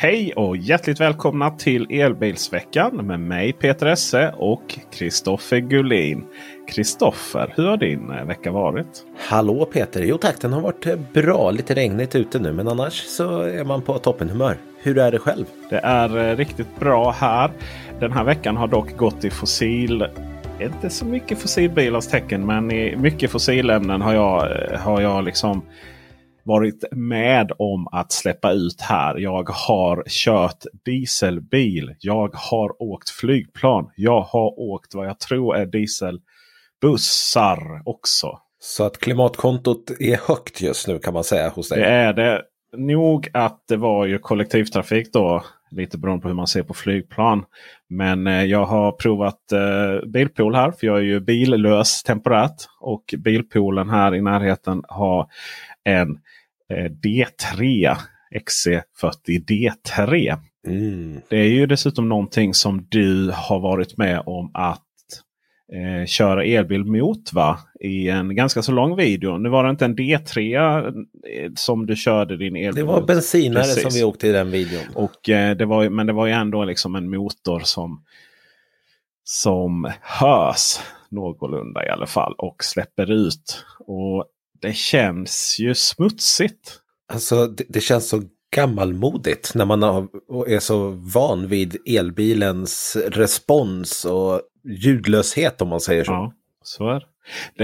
Hej och hjärtligt välkomna till Elbilsveckan med mig Peter Esse och Kristoffer Gullin. Kristoffer, hur har din eh, vecka varit? Hallå Peter! Jo tack, den har varit eh, bra. Lite regnigt ute nu men annars så är man på toppenhumör. Hur är det själv? Det är eh, riktigt bra här. Den här veckan har dock gått i fossil inte så mycket fossilbilars tecken men i mycket fossilämnen har jag, har jag liksom varit med om att släppa ut här. Jag har kört dieselbil. Jag har åkt flygplan. Jag har åkt vad jag tror är dieselbussar också. Så att klimatkontot är högt just nu kan man säga hos dig? Det är det. Nog att det var ju kollektivtrafik då. Lite beroende på hur man ser på flygplan. Men eh, jag har provat eh, bilpool här. För jag är ju billös temporärt. Och bilpoolen här i närheten har en D3 XC40 D3. Mm. Det är ju dessutom någonting som du har varit med om att eh, köra elbil mot va? I en ganska så lång video. Nu var det inte en D3 eh, som du körde din elbil Det var bensinare Precis. som vi åkte i den videon. Och, eh, det var, men det var ju ändå liksom en motor som, som hörs någorlunda i alla fall och släpper ut. Och det känns ju smutsigt. Alltså det, det känns så gammalmodigt när man har, är så van vid elbilens respons och ljudlöshet om man säger så. Ja, så är det.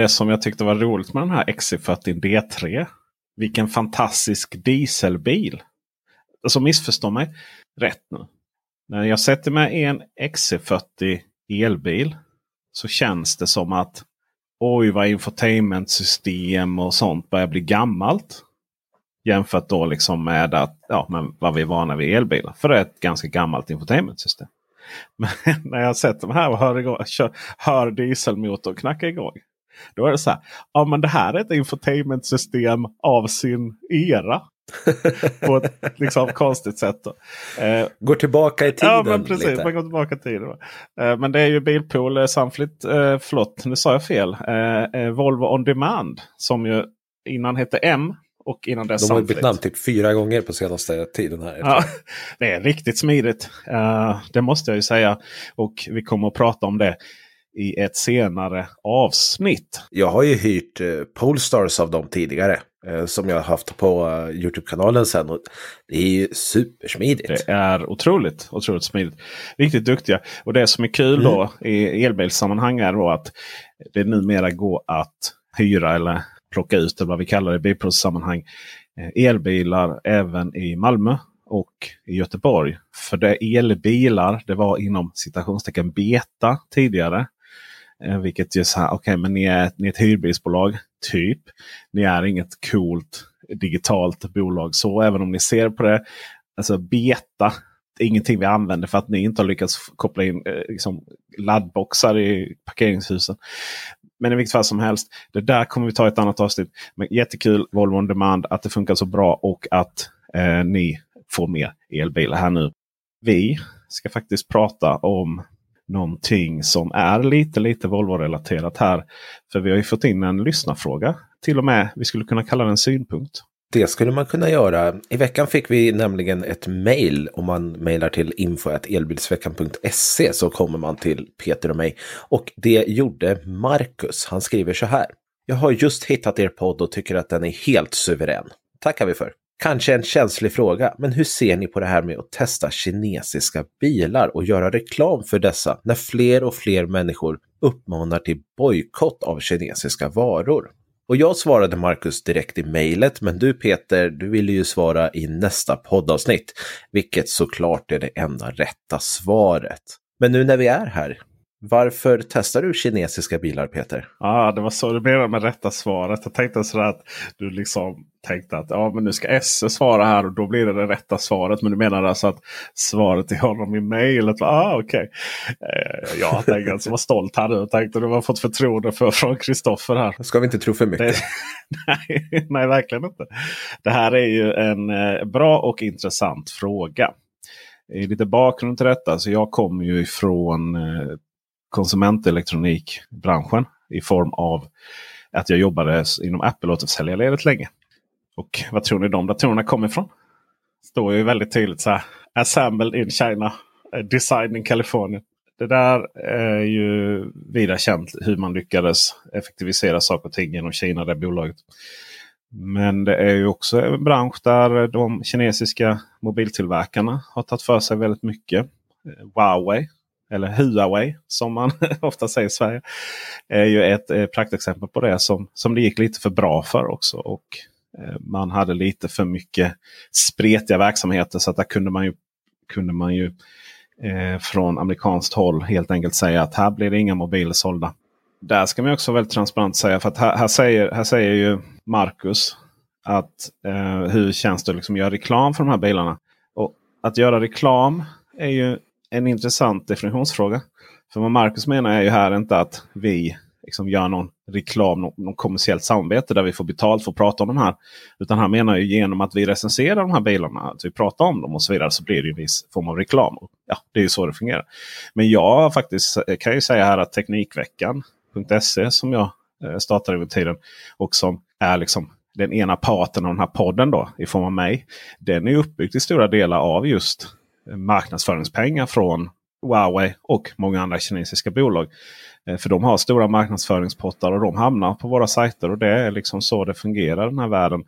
Det som jag tyckte var roligt med den här XC40 D3. Vilken fantastisk dieselbil. Alltså missförstå mig rätt nu. När jag sätter mig i en XC40 elbil så känns det som att oj vad infotainmentsystem och sånt börjar bli gammalt. Jämfört då liksom med att, ja, men vad vi är vana vid elbilar. För det är ett ganska gammalt infotainmentsystem. Men när jag sätter mig här och hör, igång, kör, hör dieselmotorn knacka igång. Då är det så här. Ja men det här är ett infotainmentsystem av sin era. På ett liksom, konstigt sätt. Då. Eh, Går tillbaka i tiden Ja men precis, lite. man går tillbaka i tiden. Eh, men det är ju Bilpool eh, Sunflit, eh, förlåt nu sa jag fel. Eh, eh, Volvo On Demand som ju innan hette M och innan dess De har bytt namn typ fyra gånger på senaste tiden här. Ja, det är riktigt smidigt. Eh, det måste jag ju säga. Och vi kommer att prata om det i ett senare avsnitt. Jag har ju hyrt eh, Polestars av dem tidigare. Eh, som jag har haft på eh, Youtube-kanalen sen. Och det är ju supersmidigt. Det är otroligt, otroligt smidigt. Riktigt duktiga. Och det som är kul då i elbilssammanhang är då att det numera går att hyra eller plocka ut, eller vad vi kallar det i bilprovssammanhang, eh, elbilar även i Malmö och i Göteborg. För det elbilar, det var inom citationstecken beta tidigare. Vilket ju så här, okej men ni är, ni är ett hyrbilsbolag, typ. Ni är inget coolt digitalt bolag så, även om ni ser på det. Alltså beta, är ingenting vi använder för att ni inte har lyckats koppla in eh, liksom, laddboxar i parkeringshusen. Men i vilket fall som helst, det där kommer vi ta i ett annat avsnitt. Men jättekul Volvo On Demand att det funkar så bra och att eh, ni får mer elbilar här nu. Vi ska faktiskt prata om någonting som är lite lite Volvo-relaterat här. För vi har ju fått in en lyssnarfråga. Till och med, vi skulle kunna kalla den synpunkt. Det skulle man kunna göra. I veckan fick vi nämligen ett mejl. Om man mejlar till info.elbilsveckan.se så kommer man till Peter och mig. Och det gjorde Marcus. Han skriver så här. Jag har just hittat er podd och tycker att den är helt suverän. Tackar vi för. Kanske en känslig fråga, men hur ser ni på det här med att testa kinesiska bilar och göra reklam för dessa när fler och fler människor uppmanar till bojkott av kinesiska varor? Och jag svarade Marcus direkt i mejlet, men du Peter, du ville ju svara i nästa poddavsnitt, vilket såklart är det enda rätta svaret. Men nu när vi är här, varför testar du kinesiska bilar Peter? Ja, ah, det var så du menade med rätta svaret. Jag tänkte sådär att du liksom tänkte att ja, men nu ska Esse svara här och då blir det det rätta svaret. Men du menar alltså att svaret till honom i mejlet var ah, okej. Okay. Eh, jag tänkte alltså var stolt här nu tänkte du har fått förtroende för, från Kristoffer här. Ska vi inte tro för mycket? nej, nej, verkligen inte. Det här är ju en eh, bra och intressant fråga. I lite bakgrund till detta. Så jag kommer ju ifrån eh, konsumentelektronikbranschen i form av att jag jobbade inom Apple-återförsäljarledet länge. Och vad tror ni de datorerna kommer ifrån? Står ju väldigt tydligt så här. Assembled in China. Eh, Designed in California. Det där är ju vida känt hur man lyckades effektivisera saker och ting genom Kina, det bolaget. Men det är ju också en bransch där de kinesiska mobiltillverkarna har tagit för sig väldigt mycket. Eh, Huawei eller Huawei som man ofta säger i Sverige. Är ju ett eh, praktexempel på det som, som det gick lite för bra för också. Och eh, Man hade lite för mycket spretiga verksamheter så att där kunde man ju, kunde man ju eh, från amerikanskt håll helt enkelt säga att här blir det inga mobiler sålda. Där ska man också väldigt transparent säga för att här, här säger, här säger ju Marcus att eh, hur känns det att liksom göra reklam för de här bilarna? Och Att göra reklam är ju en intressant definitionsfråga. För vad Marcus menar är ju här inte att vi liksom gör någon reklam, någon, någon kommersiellt samarbete där vi får betalt för att prata om de här. Utan han menar ju genom att vi recenserar de här bilarna, att vi pratar om dem och så vidare, så blir det en viss form av reklam. Ja, Det är ju så det fungerar. Men jag faktiskt kan ju säga här att Teknikveckan.se som jag eh, startade över tiden och som är liksom den ena parten av den här podden då i form av mig. Den är uppbyggd till stora delar av just marknadsföringspengar från Huawei och många andra kinesiska bolag. Eh, för de har stora marknadsföringspottar och de hamnar på våra sajter. Och det är liksom så det fungerar i den här världen.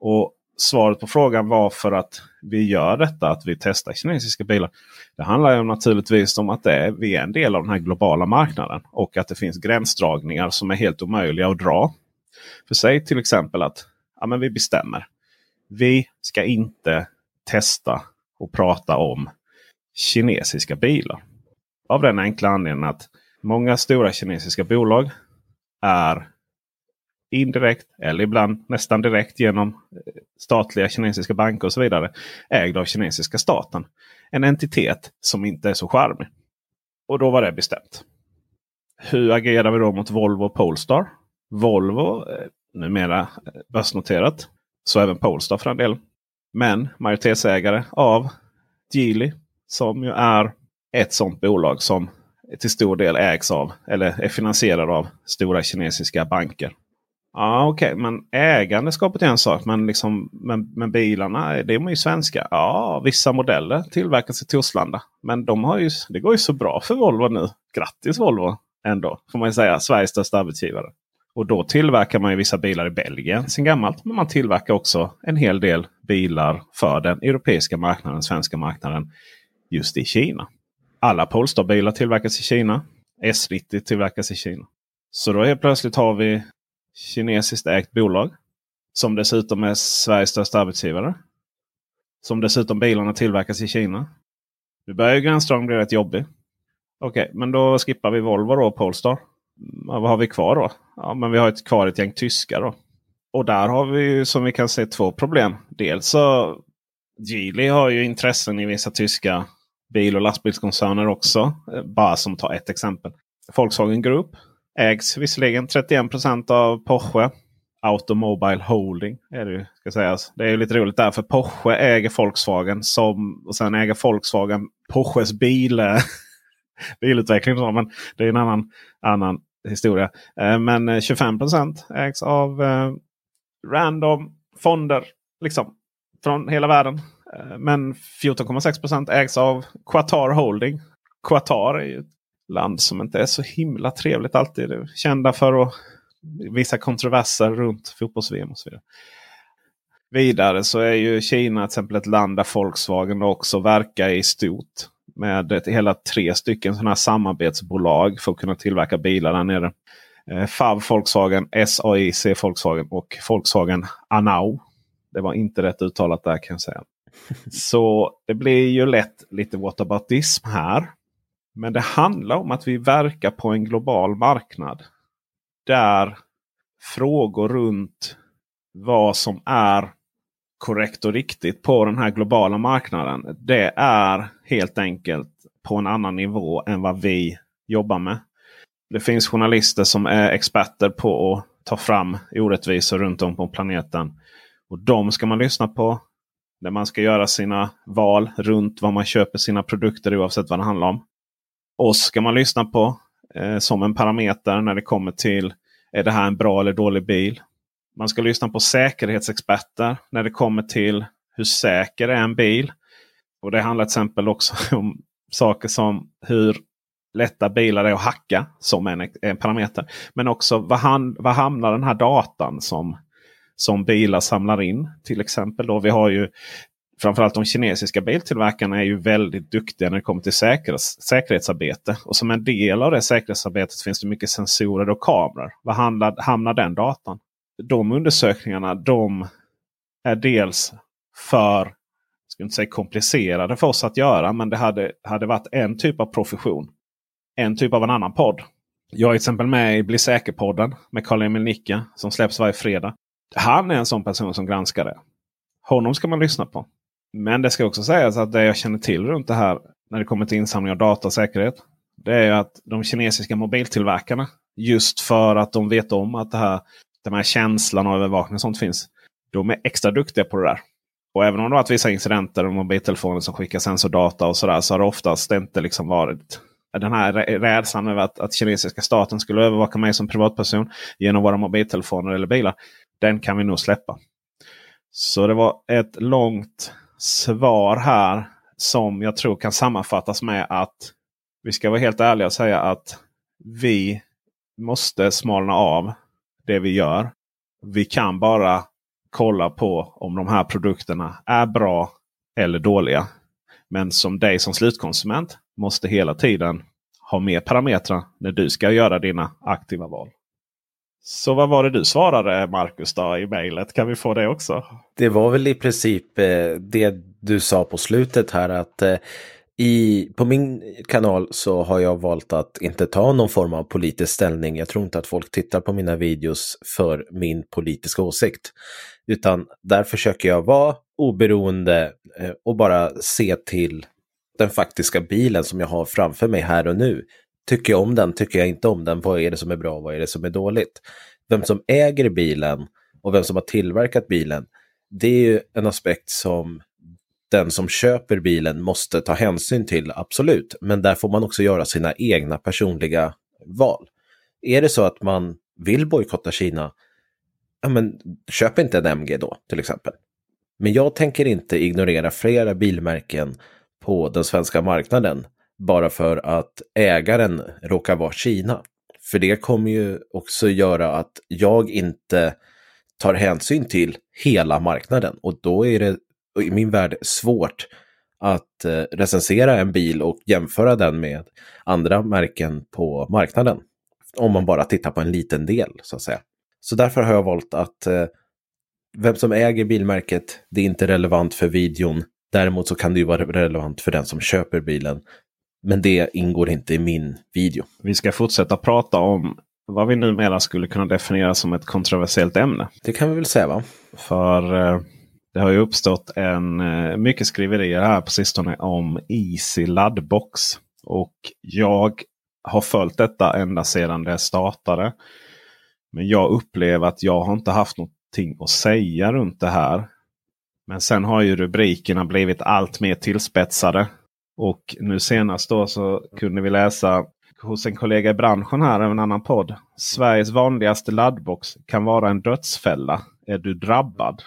Och Svaret på frågan varför att vi gör detta, att vi testar kinesiska bilar. Det handlar ju naturligtvis om att det är, vi är en del av den här globala marknaden. Och att det finns gränsdragningar som är helt omöjliga att dra. För säg till exempel att ja, men vi bestämmer. Vi ska inte testa och prata om kinesiska bilar. Av den enkla anledningen att många stora kinesiska bolag är indirekt eller ibland nästan direkt genom eh, statliga kinesiska banker och så vidare ägda av kinesiska staten. En entitet som inte är så charmig. Och då var det bestämt. Hur agerar vi då mot Volvo och Polestar? Volvo eh, numera eh, börsnoterat. Så även Polestar för en del. Men majoritetsägare av Geely som ju är ett sådant bolag som till stor del ägs av eller är finansierad av stora kinesiska banker. Ja Okej, okay. men ägandeskapet är en sak. Men, liksom, men, men bilarna det är ju svenska. Ja, vissa modeller tillverkas i Torslanda. Men de har ju, det går ju så bra för Volvo nu. Grattis Volvo ändå, får man säga. Sveriges största arbetsgivare. Och då tillverkar man ju vissa bilar i Belgien sen gammalt. Men man tillverkar också en hel del bilar för den europeiska marknaden, svenska marknaden, just i Kina. Alla Polestar-bilar tillverkas i Kina. S90 tillverkas i Kina. Så då helt plötsligt har vi kinesiskt ägt bolag. Som dessutom är Sveriges största arbetsgivare. Som dessutom bilarna tillverkas i Kina. Nu börjar ju gränsdragningen bli rätt jobbig. Okej, okay, men då skippar vi Volvo då, Polestar vad har vi kvar då? Ja, men vi har ett, kvar ett gäng tyskar. Då. Och där har vi som vi kan se två problem. Dels så Geely har ju intressen i vissa tyska bil och lastbilskoncerner också. Eh, bara som tar ett exempel. Volkswagen Group ägs visserligen 31% av Porsche. Automobile Holding är det ju. Ska sägas. Det är ju lite roligt där för Porsche äger Volkswagen. Som, och sen äger Volkswagen Porsches bil, bilutveckling. Men det är en annan, annan historia. Eh, men eh, 25% ägs av eh, random fonder. Liksom, från hela världen. Men 14,6% ägs av Qatar Holding. Qatar är ju ett land som inte är så himla trevligt alltid. Kända för att vissa kontroverser runt fotbolls-VM och så vidare. Vidare så är ju Kina till exempel ett land där Volkswagen också verkar i stort. Med hela tre stycken sådana här samarbetsbolag för att kunna tillverka bilar där nere. Eh, FAV Volkswagen, SAIC Volkswagen och Volkswagen Anau. Det var inte rätt uttalat där kan jag säga. Så det blir ju lätt lite whataboutism här. Men det handlar om att vi verkar på en global marknad. Där frågor runt vad som är korrekt och riktigt på den här globala marknaden. Det är helt enkelt på en annan nivå än vad vi jobbar med. Det finns journalister som är experter på att ta fram orättvisor runt om på planeten. Och De ska man lyssna på. När man ska göra sina val runt vad man köper sina produkter oavsett vad det handlar om. Oss ska man lyssna på eh, som en parameter när det kommer till är det här en bra eller dålig bil. Man ska lyssna på säkerhetsexperter när det kommer till hur säker är en bil. Och Det handlar till exempel också om saker som hur lätta bilar är att hacka som en, en parameter. Men också vad, han, vad hamnar den här datan som, som bilar samlar in. Till exempel då vi har ju framförallt de kinesiska biltillverkarna är ju väldigt duktiga när det kommer till säkerhets, säkerhetsarbete. Och som en del av det säkerhetsarbetet finns det mycket sensorer och kameror. Vad handlar, hamnar den datan? De undersökningarna de är dels för jag ska inte säga komplicerade för oss att göra. Men det hade, hade varit en typ av profession. En typ av en annan podd. Jag är till exempel med i Bli säker-podden med Karl-Emil Nicka som släpps varje fredag. Han är en sån person som granskar det. Honom ska man lyssna på. Men det ska också sägas att det jag känner till runt det här när det kommer till insamling av data och säkerhet. Det är att de kinesiska mobiltillverkarna just för att de vet om att det här, den här känslan av övervakning och sånt finns. De är extra duktiga på det där. Och även om det har varit vissa incidenter med mobiltelefoner som skickar sensordata och sådär. Så har det oftast inte liksom varit den här rädslan över att, att kinesiska staten skulle övervaka mig som privatperson genom våra mobiltelefoner eller bilar. Den kan vi nog släppa. Så det var ett långt svar här som jag tror kan sammanfattas med att vi ska vara helt ärliga och säga att vi måste smalna av det vi gör. Vi kan bara kolla på om de här produkterna är bra eller dåliga. Men som dig som slutkonsument måste hela tiden ha med parametrar när du ska göra dina aktiva val. Så vad var det du svarade Marcus då i mejlet? Kan vi få det också? Det var väl i princip eh, det du sa på slutet här att eh, i, på min kanal så har jag valt att inte ta någon form av politisk ställning. Jag tror inte att folk tittar på mina videos för min politiska åsikt. Utan där försöker jag vara oberoende eh, och bara se till den faktiska bilen som jag har framför mig här och nu. Tycker jag om den, tycker jag inte om den, vad är det som är bra, vad är det som är dåligt? Vem som äger bilen och vem som har tillverkat bilen, det är ju en aspekt som den som köper bilen måste ta hänsyn till, absolut. Men där får man också göra sina egna personliga val. Är det så att man vill bojkotta Kina, ja men köp inte en MG då till exempel. Men jag tänker inte ignorera flera bilmärken på den svenska marknaden bara för att ägaren råkar vara Kina. För det kommer ju också göra att jag inte tar hänsyn till hela marknaden och då är det i min värld svårt att eh, recensera en bil och jämföra den med andra märken på marknaden. Om man bara tittar på en liten del så att säga. Så därför har jag valt att eh, vem som äger bilmärket, det är inte relevant för videon. Däremot så kan det ju vara relevant för den som köper bilen. Men det ingår inte i min video. Vi ska fortsätta prata om vad vi numera skulle kunna definiera som ett kontroversiellt ämne. Det kan vi väl säga va? För eh, det har ju uppstått en, eh, mycket skriverier här på sistone om Easy laddbox. Och jag har följt detta ända sedan det startade. Men jag upplever att jag har inte haft någonting att säga runt det här. Men sen har ju rubrikerna blivit allt mer tillspetsade. Och nu senast då så kunde vi läsa hos en kollega i branschen här, en annan podd. Sveriges vanligaste laddbox kan vara en dödsfälla. Är du drabbad?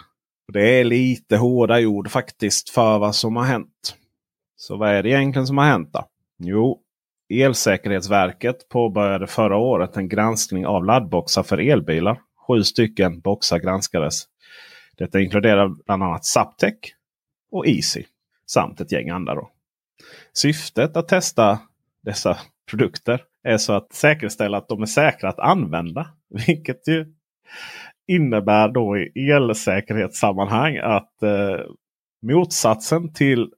Det är lite hårda ord faktiskt för vad som har hänt. Så vad är det egentligen som har hänt då? Jo, Elsäkerhetsverket påbörjade förra året en granskning av laddboxar för elbilar. Sju stycken boxar granskades. Detta inkluderar bland annat Zaptec och Easy samt ett gäng andra. Då. Syftet att testa dessa produkter är så att säkerställa att de är säkra att använda. Vilket ju innebär då i elsäkerhetssammanhang att eh, motsatsen till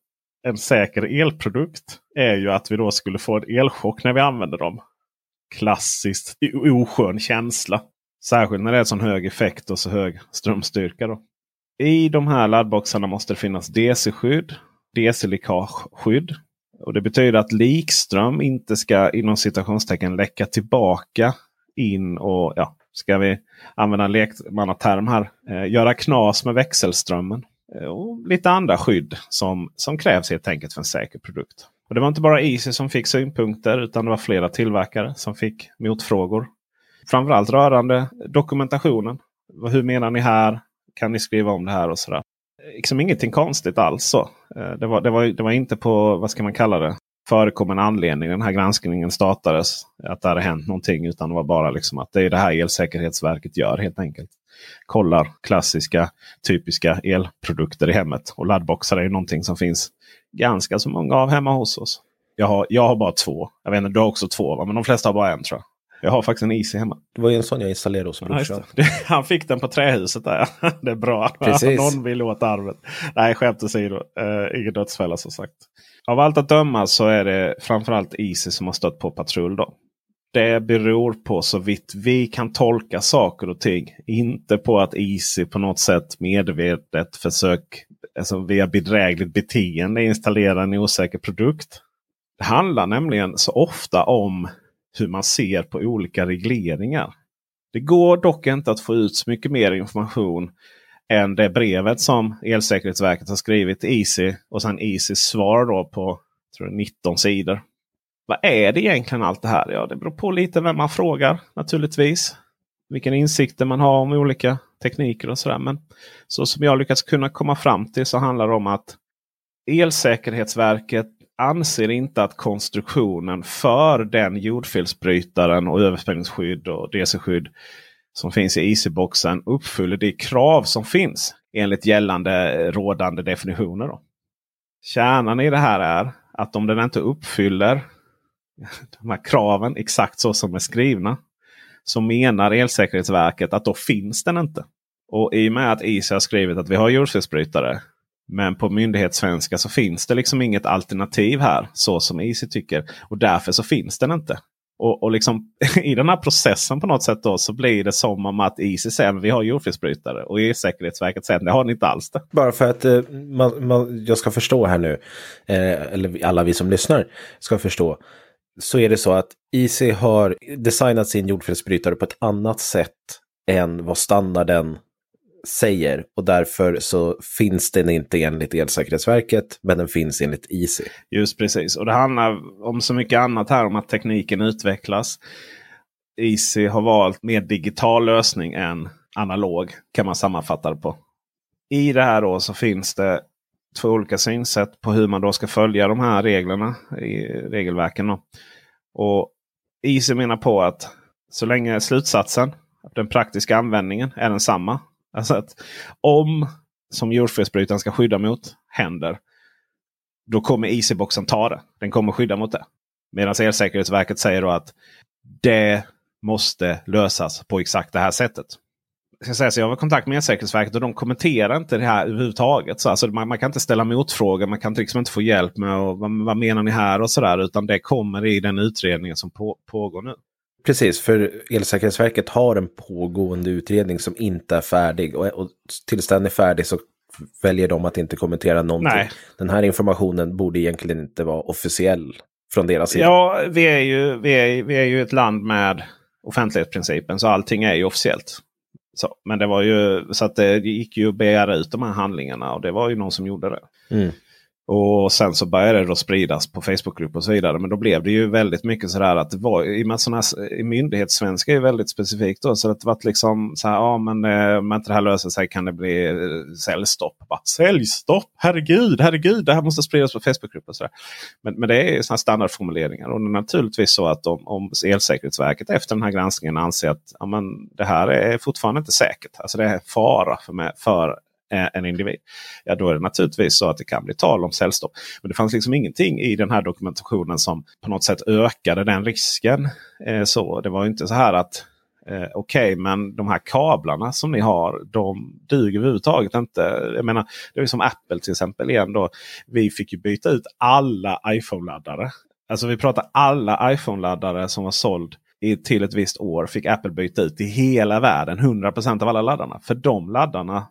en säker elprodukt är ju att vi då skulle få en elchock när vi använder dem. Klassiskt oskön känsla. Särskilt när det är så hög effekt och så hög strömstyrka. Då. I de här laddboxarna måste det finnas DC-skydd, DC-läckageskydd. Och Det betyder att likström inte ska inom citationstecken läcka tillbaka in och ja, ska vi använda en lekmannaterm här, eh, göra knas med växelströmmen. Eh, och lite andra skydd som, som krävs helt enkelt för en säker produkt. Och Det var inte bara Easy som fick synpunkter utan det var flera tillverkare som fick motfrågor. Framförallt rörande dokumentationen. Hur menar ni här? Kan ni skriva om det här och sådär. Eh, liksom ingenting konstigt alls. Så. Eh, det, var, det, var, det var inte på, vad ska man kalla det, förekom en anledning den här granskningen startades. Att det hade hänt någonting. Utan det var bara liksom att det är det här Elsäkerhetsverket gör helt enkelt. Kollar klassiska typiska elprodukter i hemmet. Och laddboxar är ju någonting som finns ganska så många av hemma hos oss. Jag har, jag har bara två. Jag vet inte, du har också två va? Men de flesta har bara en tror jag. Jag har faktiskt en Easy hemma. Det var ju en sån jag installerade hos brorsan. Ja, Han fick den på trähuset där. Det är bra. Precis. Någon vill åt arvet. Nej, skämt åsido. Uh, ingen dödsfälla som sagt. Av allt att döma så är det framförallt Isis som har stött på patrull. Då. Det beror på så vitt vi kan tolka saker och ting. Inte på att Easy på något sätt medvetet försök alltså via bedrägligt beteende installera en osäker produkt. Det handlar nämligen så ofta om hur man ser på olika regleringar. Det går dock inte att få ut så mycket mer information än det brevet som Elsäkerhetsverket har skrivit till Easy och sen Easys svar då på tror 19 sidor. Vad är det egentligen allt det här? Ja, det beror på lite vem man frågar naturligtvis. Vilken insikter man har om olika tekniker och sådär. Men så som jag lyckats kunna komma fram till så handlar det om att Elsäkerhetsverket anser inte att konstruktionen för den jordfelsbrytaren och överspänningsskydd och DC-skydd som finns i Easyboxen uppfyller de krav som finns enligt gällande eh, rådande definitioner. Då. Kärnan i det här är att om den inte uppfyller de här kraven exakt så som är skrivna. Så menar Elsäkerhetsverket att då finns den inte. Och i och med att ISA har skrivit att vi har jordfelsbrytare. Men på myndighetssvenska så finns det liksom inget alternativ här. Så som IC tycker. Och därför så finns den inte. Och, och liksom, i den här processen på något sätt då så blir det som om att IC säger att vi har jordfelsbrytare. Och E-säkerhetsverket säger att det har ni inte alls det. Bara för att eh, man, man, jag ska förstå här nu. Eh, eller alla vi som lyssnar ska förstå. Så är det så att IC har designat sin jordfelsbrytare på ett annat sätt än vad standarden säger och därför så finns den inte enligt Elsäkerhetsverket men den finns enligt IC. Just precis och det handlar om så mycket annat här om att tekniken utvecklas. IC har valt mer digital lösning än analog kan man sammanfatta det på. I det här då så finns det två olika synsätt på hur man då ska följa de här reglerna i regelverken. Då. Och IC menar på att så länge slutsatsen, den praktiska användningen, är densamma Alltså att om, som jordfelsbrytaren ska skydda mot, händer. Då kommer IC-boxen ta det. Den kommer skydda mot det. Medan Elsäkerhetsverket säger då att det måste lösas på exakt det här sättet. Jag, ska säga, så jag var i kontakt med Elsäkerhetsverket och de kommenterar inte det här överhuvudtaget. Så alltså man, man kan inte ställa motfrågor. Man kan liksom inte få hjälp med och, vad, vad menar ni här och sådär. Utan det kommer i den utredningen som på, pågår nu. Precis, för Elsäkerhetsverket har en pågående utredning som inte är färdig. Och, och tills den är färdig så väljer de att inte kommentera någonting. Nej. Den här informationen borde egentligen inte vara officiell från deras sida? Ja, vi är ju, vi är, vi är ju ett land med offentlighetsprincipen så allting är ju officiellt. Så, men det var ju så att det gick ju att begära ut de här handlingarna och det var ju någon som gjorde det. Mm. Och sen så började det då spridas på Facebookgrupper och så vidare. Men då blev det ju väldigt mycket sådär att det var i och med sådana här, myndighetssvenska är väldigt specifikt. Då, så att det var liksom så här, ja men eh, om inte det här löser sig kan det bli eh, säljstopp. Bara, säljstopp! Herregud, herregud, det här måste spridas på Facebookgrupper. Så men, men det är sådana standardformuleringar. Och det är naturligtvis så att om, om Elsäkerhetsverket efter den här granskningen anser att ja, men det här är fortfarande inte säkert. Alltså det är fara för, mig, för Eh, en individ. Ja, då är det naturligtvis så att det kan bli tal om säljstopp. Men det fanns liksom ingenting i den här dokumentationen som på något sätt ökade den risken. Eh, så Det var inte så här att eh, okej, okay, men de här kablarna som ni har, de duger överhuvudtaget inte. Jag menar, det är som Apple till exempel igen. Då. Vi fick ju byta ut alla iPhone-laddare. Alltså vi pratar alla iPhone-laddare som var såld till ett visst år fick Apple byta ut i hela världen. 100% av alla laddarna. För de laddarna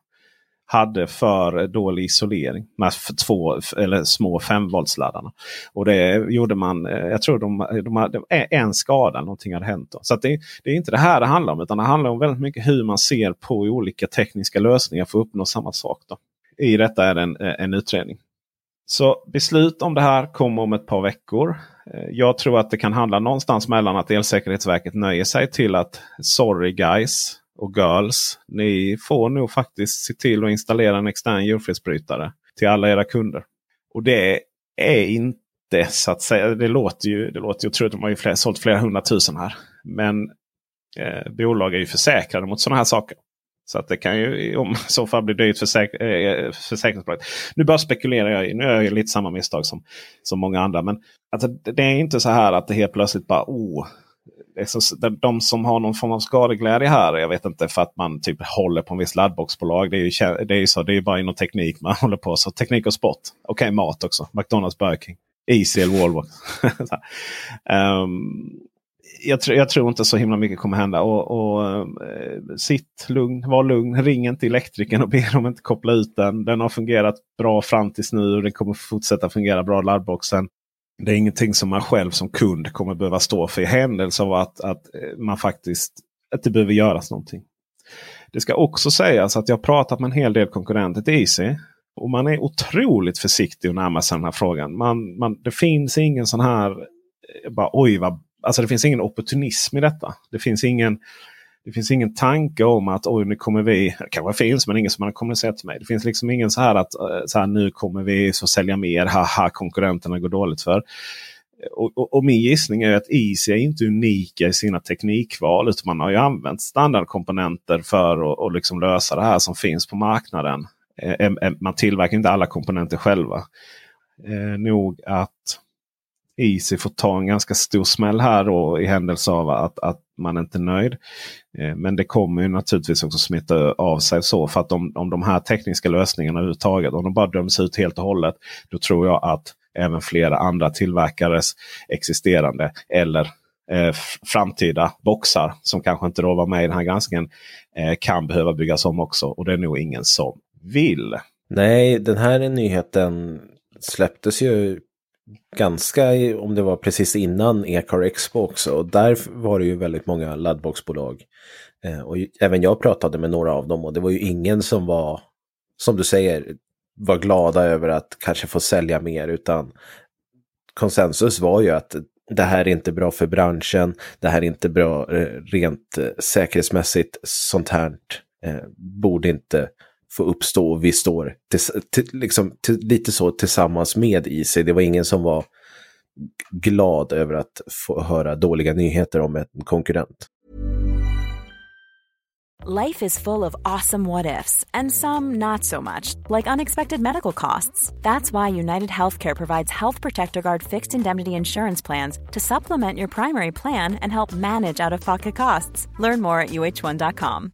hade för dålig isolering. Med två eller små 5 voltsladdarna. Och det gjorde man, eh, jag tror de, de hade en skada, någonting hade hänt. Då. Så det, det, är inte det här det handlar om. Utan det handlar om väldigt mycket hur man ser på olika tekniska lösningar för att uppnå samma sak. Då. I detta är det en, eh, en utredning. Så beslut om det här kommer om ett par veckor. Eh, jag tror att det kan handla någonstans mellan att Elsäkerhetsverket nöjer sig till att sorry guys, och girls. Ni får nog faktiskt se till att installera en extern djurfridsbrytare till alla era kunder. Och det är inte så att säga. Det låter ju, det låter ju otroligt. De har ju fler, sålt flera hundratusen här. Men eh, bolag är ju försäkrade mot sådana här saker. Så att det kan ju om så fall bli dyrt för säk eh, försäkringsbolaget. Nu bara spekulerar jag. Nu gör jag lite samma misstag som, som många andra. Men alltså, det är inte så här att det helt plötsligt bara oh, de som har någon form av skadeglädje här, jag vet inte för att man typ håller på en viss laddboxbolag. Det är ju, det är så, det är bara inom teknik man håller på. Så teknik och sport. Okej, okay, mat också. McDonalds, Burger King, Easy eller Volvo. um, ehm, jag, tr jag, tror inte så himla mycket kommer hända. Och, och eh, Sitt lugn, var lugn. Ring inte elektrikern och be dem inte koppla ut den. Den har fungerat bra fram tills nu och den kommer fortsätta fungera bra laddboxen. Det är ingenting som man själv som kund kommer behöva stå för i händelse av att, att eh, man faktiskt att det behöver göras någonting. Det ska också sägas att jag pratat med en hel del konkurrenter till Easy. Och man är otroligt försiktig att närma sig den här frågan. Man, man, det finns ingen sån här... Eh, bara, oj, vad, alltså det finns ingen opportunism i detta. Det finns ingen det finns ingen tanke om att oj nu kommer vi, det kanske finns men ingen som har kommunicerat till mig. Det finns liksom ingen så här att eh, så här, nu kommer vi så sälja mer, haha konkurrenterna går dåligt för. Eh, och, och, och, min gissning är att Easy är inte unika i sina teknikval. Utan man har ju använt standardkomponenter för att liksom lösa det här som finns på marknaden. Eh, man tillverkar inte alla komponenter själva. Eh, nog att Easy får ta en ganska stor smäll här då, i händelse av att, att man inte är nöjd. Eh, men det kommer ju naturligtvis också smitta av sig så. För att om, om de här tekniska lösningarna överhuvudtaget, om de bara döms ut helt och hållet. Då tror jag att även flera andra tillverkares existerande eller eh, framtida boxar som kanske inte då var med i den här granskningen eh, kan behöva byggas om också. Och det är nog ingen som vill. Nej, den här nyheten släpptes ju ganska, om det var precis innan Ecar Expo också. Och där var det ju väldigt många laddboxbolag. Eh, och även jag pratade med några av dem och det var ju ingen som var, som du säger, var glada över att kanske få sälja mer utan konsensus var ju att det här är inte bra för branschen, det här är inte bra eh, rent eh, säkerhetsmässigt, sånt här eh, borde inte få uppstå och vi står till, till, liksom, till, lite så tillsammans med IC. Det var ingen som var glad över att få höra dåliga nyheter om en konkurrent. Life is full of awesome what ifs and some not so much, like unexpected medical costs. That's why United Healthcare provides Health Protector Guard fixed indemnity insurance plans to supplement your primary plan and help manage out of pocket costs. Learn more at uh1.com.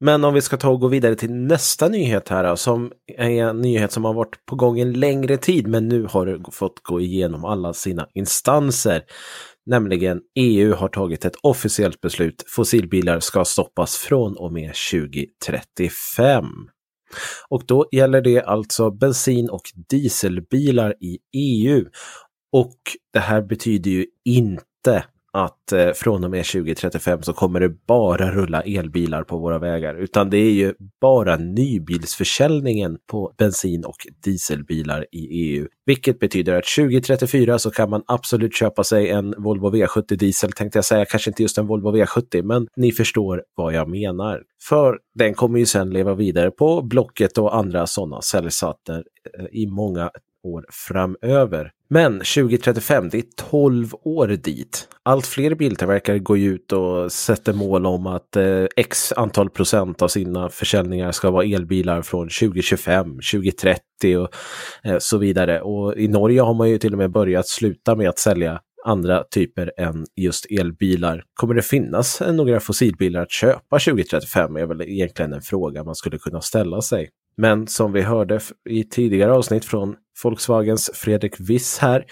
Men om vi ska ta och gå vidare till nästa nyhet här då, som är en nyhet som har varit på gång en längre tid men nu har det fått gå igenom alla sina instanser. Nämligen EU har tagit ett officiellt beslut. Fossilbilar ska stoppas från och med 2035. Och då gäller det alltså bensin och dieselbilar i EU. Och det här betyder ju inte att eh, från och med 2035 så kommer det bara rulla elbilar på våra vägar, utan det är ju bara nybilsförsäljningen på bensin och dieselbilar i EU. Vilket betyder att 2034 så kan man absolut köpa sig en Volvo V70 diesel, tänkte jag säga, kanske inte just en Volvo V70, men ni förstår vad jag menar. För den kommer ju sedan leva vidare på Blocket och andra sådana säljsatser eh, i många år framöver. Men 2035, det är 12 år dit. Allt fler biltillverkare går ju ut och sätter mål om att eh, x antal procent av sina försäljningar ska vara elbilar från 2025, 2030 och eh, så vidare. Och i Norge har man ju till och med börjat sluta med att sälja andra typer än just elbilar. Kommer det finnas eh, några fossilbilar att köpa 2035 är väl egentligen en fråga man skulle kunna ställa sig. Men som vi hörde i tidigare avsnitt från Volkswagens Fredrik Wiss här,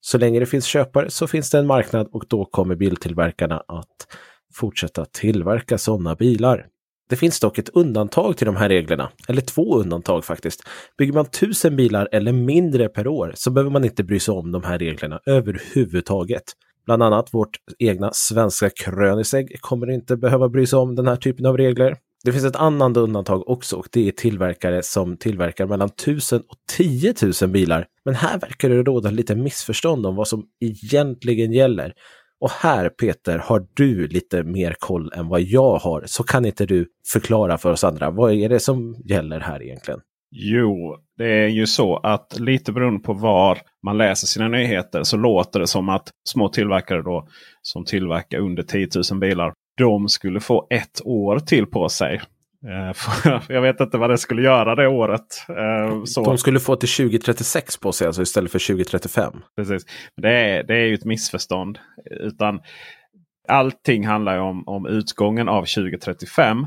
så länge det finns köpare så finns det en marknad och då kommer biltillverkarna att fortsätta tillverka sådana bilar. Det finns dock ett undantag till de här reglerna, eller två undantag faktiskt. Bygger man tusen bilar eller mindre per år så behöver man inte bry sig om de här reglerna överhuvudtaget. Bland annat vårt egna svenska Krönisegg kommer inte behöva bry sig om den här typen av regler. Det finns ett annat undantag också och det är tillverkare som tillverkar mellan 1000 och 10 000 bilar. Men här verkar det råda lite missförstånd om vad som egentligen gäller. Och här Peter, har du lite mer koll än vad jag har, så kan inte du förklara för oss andra. Vad är det som gäller här egentligen? Jo, det är ju så att lite beroende på var man läser sina nyheter så låter det som att små tillverkare då som tillverkar under 10 000 bilar de skulle få ett år till på sig. Eh, jag vet inte vad det skulle göra det året. Eh, så. De skulle få till 2036 på sig alltså istället för 2035. Precis. Det är, det är ju ett missförstånd. Utan Allting handlar om, om utgången av 2035.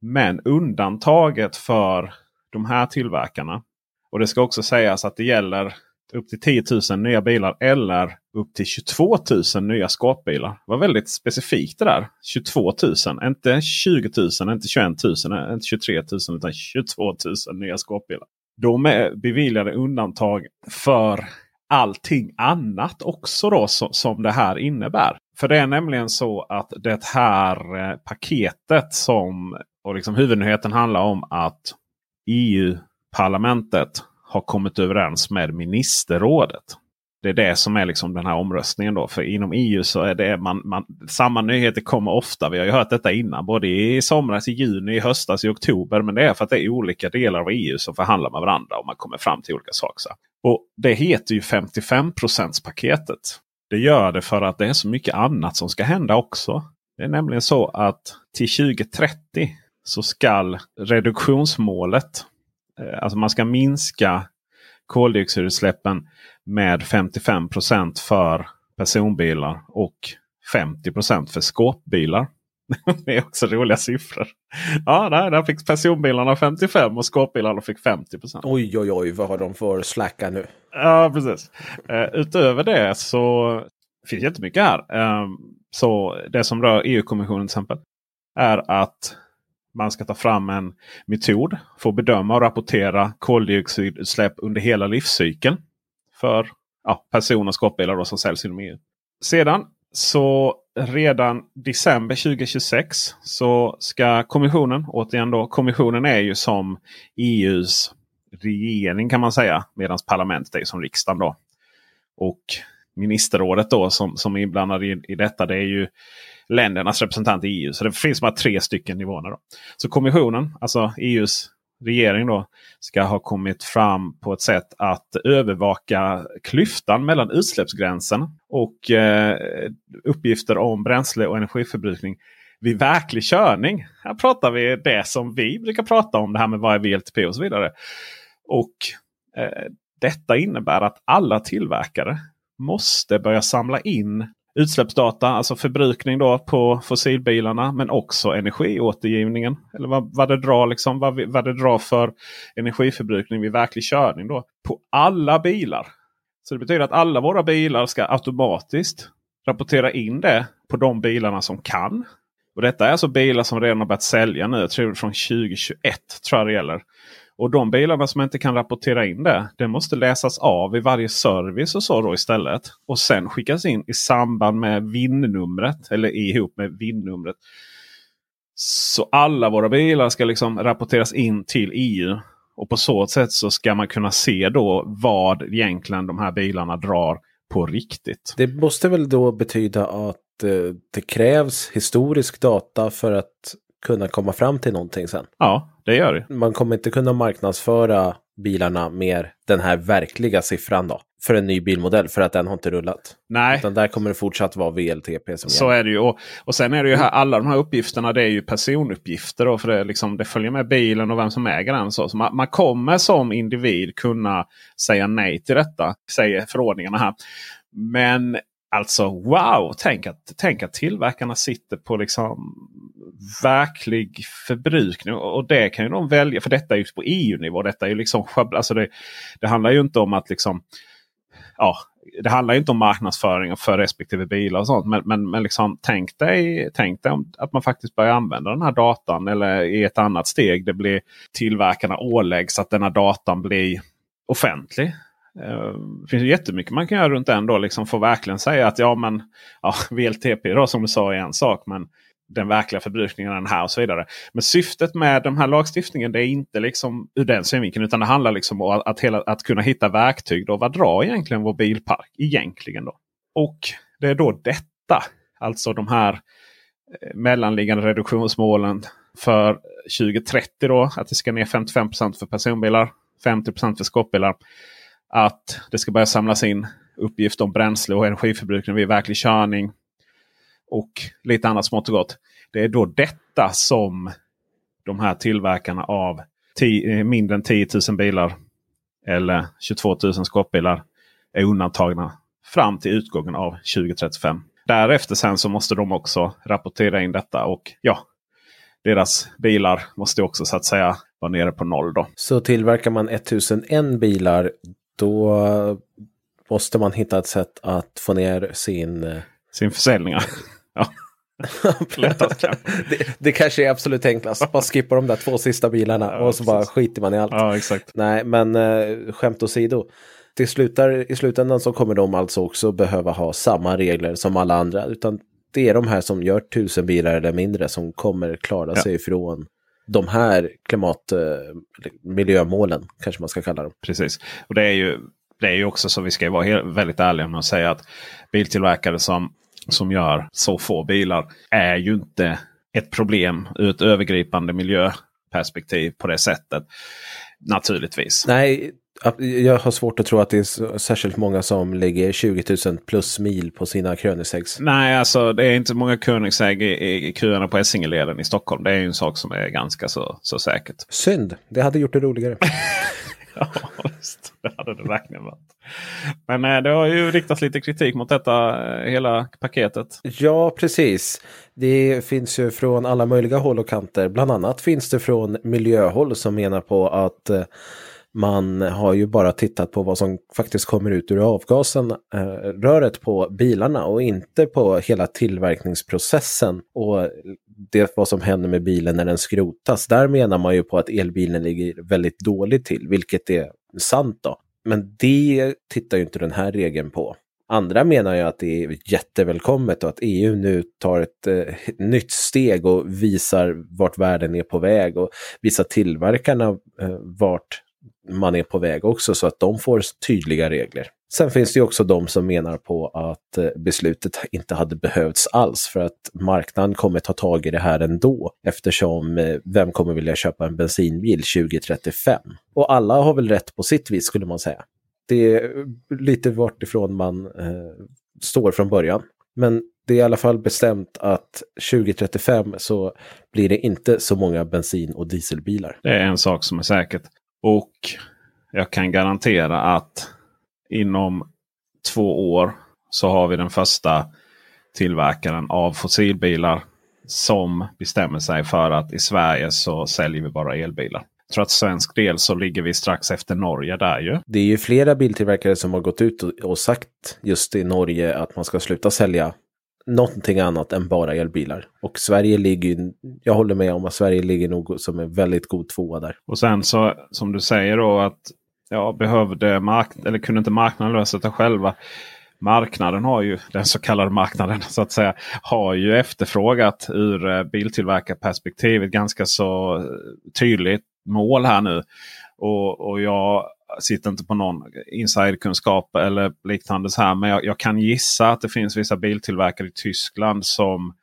Men undantaget för de här tillverkarna. Och det ska också sägas att det gäller upp till 10 000 nya bilar eller upp till 22 000 nya skåpbilar. Det var väldigt specifikt det där. 22 000, inte 20 000, inte 21 000, inte 23 000 utan 22 000 nya skåpbilar. De är beviljade undantag för allting annat också då som det här innebär. För det är nämligen så att det här eh, paketet som och liksom huvudnyheten handlar om att EU-parlamentet har kommit överens med ministerrådet. Det är det som är liksom den här omröstningen. då. För inom EU så är det man, man, samma nyheter kommer ofta. Vi har ju hört detta innan. Både i somras, i juni, i höstas, i oktober. Men det är för att det är olika delar av EU som förhandlar med varandra och man kommer fram till olika saker. Och Det heter ju 55 paketet. Det gör det för att det är så mycket annat som ska hända också. Det är nämligen så att till 2030 så skall reduktionsmålet, alltså man ska minska koldioxidutsläppen med 55% för personbilar och 50% för skåpbilar. det är också roliga siffror. Ja, där, där fick personbilarna 55 och skåpbilarna fick 50% Oj, oj, oj, vad har de för slacka nu? Ja, precis. Uh, utöver det så finns jättemycket här. Uh, så det som rör EU-kommissionen till exempel är att man ska ta fram en metod för att bedöma och rapportera koldioxidutsläpp under hela livscykeln. För ja, personer och skåpbilar som säljs inom EU. Sedan så redan december 2026 så ska kommissionen, återigen då, kommissionen är ju som EUs regering kan man säga. Medan parlamentet är som riksdagen då. Och ministerrådet då som, som är inblandade i, i detta det är ju ländernas representant i EU. Så det finns bara tre stycken nivåer. Då. Så kommissionen, alltså EUs regering då, ska ha kommit fram på ett sätt att övervaka klyftan mellan utsläppsgränsen och eh, uppgifter om bränsle och energiförbrukning vid verklig körning. Här pratar vi det som vi brukar prata om, det här med vad är VLTP och så vidare. Och eh, Detta innebär att alla tillverkare måste börja samla in utsläppsdata, alltså förbrukning då på fossilbilarna. Men också energiåtergivningen. Eller vad, vad, det, drar liksom, vad, vad det drar för energiförbrukning vid verklig körning. då På alla bilar. Så det betyder att alla våra bilar ska automatiskt rapportera in det på de bilarna som kan. Och Detta är alltså bilar som redan har börjat sälja nu. Jag tror från 2021 tror jag det gäller. Och de bilarna som inte kan rapportera in det, det måste läsas av i varje service och så då istället. Och sen skickas in i samband med VIN-numret eller ihop med VIN-numret. Så alla våra bilar ska liksom rapporteras in till EU. Och på så sätt så ska man kunna se då vad egentligen de här bilarna drar på riktigt. Det måste väl då betyda att eh, det krävs historisk data för att kunna komma fram till någonting sen. Ja, det gör det. Man kommer inte kunna marknadsföra bilarna med den här verkliga siffran då. För en ny bilmodell, för att den har inte rullat. Nej. Utan där kommer det fortsatt vara VLTP som Så gäller. är det ju. Och, och sen är det ju här, alla de här uppgifterna det är ju personuppgifter. Då, för det, liksom, det följer med bilen och vem som äger den. Så, så man, man, kommer som individ kunna säga nej till detta, säger förordningarna här. Men alltså wow! Tänk att, tänk att tillverkarna sitter på liksom verklig förbrukning. Och det kan ju de välja. För detta är ju på EU-nivå. Detta är ju liksom alltså det, det handlar ju inte om att liksom ja, det handlar inte om marknadsföring för respektive bilar och sånt. Men, men, men liksom, tänk, dig, tänk dig att man faktiskt börjar använda den här datan. Eller i ett annat steg. Det blir tillverkarna åläggs att den här datan blir offentlig. Det finns jättemycket man kan göra runt den. Då, liksom för verkligen säga att ja men ja, VLTP då, som du sa är en sak. Men den verkliga förbrukningen är den här och så vidare. Men syftet med den här lagstiftningen det är inte liksom ur den synvinkeln. Utan det handlar liksom om att, hela, att kunna hitta verktyg. Då, vad drar egentligen vår bilpark? Egentligen då. Och det är då detta. Alltså de här eh, mellanliggande reduktionsmålen för 2030. då Att det ska ner 55% för personbilar. 50% för skåpbilar. Att det ska börja samlas in uppgifter om bränsle och energiförbrukning vid verklig körning och lite annat smått och gott. Det är då detta som de här tillverkarna av eh, mindre än 10 000 bilar eller 22 000 skåpbilar är undantagna fram till utgången av 2035. Därefter sen så måste de också rapportera in detta och ja, deras bilar måste också så att säga vara nere på noll. Då. Så tillverkar man 1001 bilar då måste man hitta ett sätt att få ner sin... Eh, sin försäljning. Ja. det, det kanske är absolut enklast. Bara skippa de där två sista bilarna och så bara skiter man i allt. Ja, exakt. Nej, men eh, skämt åsido. Till slutar, I slutändan så kommer de alltså också behöva ha samma regler som alla andra. Utan det är de här som gör tusen bilar eller mindre som kommer klara ja. sig ifrån de här klimat, eh, miljömålen, kanske man ska kalla dem. Precis, och det är ju det är ju också så vi ska vara väldigt ärliga med att säga att biltillverkare som, som gör så få bilar är ju inte ett problem ur ett övergripande miljöperspektiv på det sättet. Naturligtvis. Nej, jag har svårt att tro att det är särskilt många som lägger 20 000 plus mil på sina Koenigsegg's. Nej, alltså det är inte många Koenigsegg i, i köerna på Essingeleden i Stockholm. Det är ju en sak som är ganska så, så säkert. Synd, det hade gjort det roligare. ja, just, det hade det verkligen varit. Men eh, det har ju riktats lite kritik mot detta eh, hela paketet. Ja, precis. Det finns ju från alla möjliga håll och kanter. Bland annat finns det från miljöhåll som menar på att eh, man har ju bara tittat på vad som faktiskt kommer ut ur avgasen, eh, röret på bilarna och inte på hela tillverkningsprocessen och det vad som händer med bilen när den skrotas. Där menar man ju på att elbilen ligger väldigt dåligt till, vilket är sant då. Men det tittar ju inte den här regeln på. Andra menar ju att det är jättevälkommet och att EU nu tar ett eh, nytt steg och visar vart världen är på väg och visar tillverkarna eh, vart man är på väg också så att de får tydliga regler. Sen finns det också de som menar på att eh, beslutet inte hade behövts alls för att marknaden kommer ta tag i det här ändå eftersom eh, vem kommer vilja köpa en bensinbil 2035? Och alla har väl rätt på sitt vis skulle man säga. Det är eh, lite vart ifrån man eh, står från början. Men det är i alla fall bestämt att 2035 så blir det inte så många bensin och dieselbilar. Det är en sak som är säkert. Och jag kan garantera att inom två år så har vi den första tillverkaren av fossilbilar som bestämmer sig för att i Sverige så säljer vi bara elbilar. Jag tror att svensk del så ligger vi strax efter Norge där ju. Det är ju flera biltillverkare som har gått ut och sagt just i Norge att man ska sluta sälja någonting annat än bara elbilar. Och Sverige ligger, jag håller med om att Sverige ligger nog som en väldigt god tvåa där. Och sen så som du säger då att ja, behövde mark eller kunde inte marknaden lösa det själva. Marknaden har ju, den så kallade marknaden så att säga, har ju efterfrågat ur eh, biltillverkarperspektivet ganska så eh, tydligt mål här nu. Och, och jag sitter inte på någon insiderkunskap eller liknande. Så här, men jag, jag, kan gissa att det finns vissa biltillverkare i Tyskland som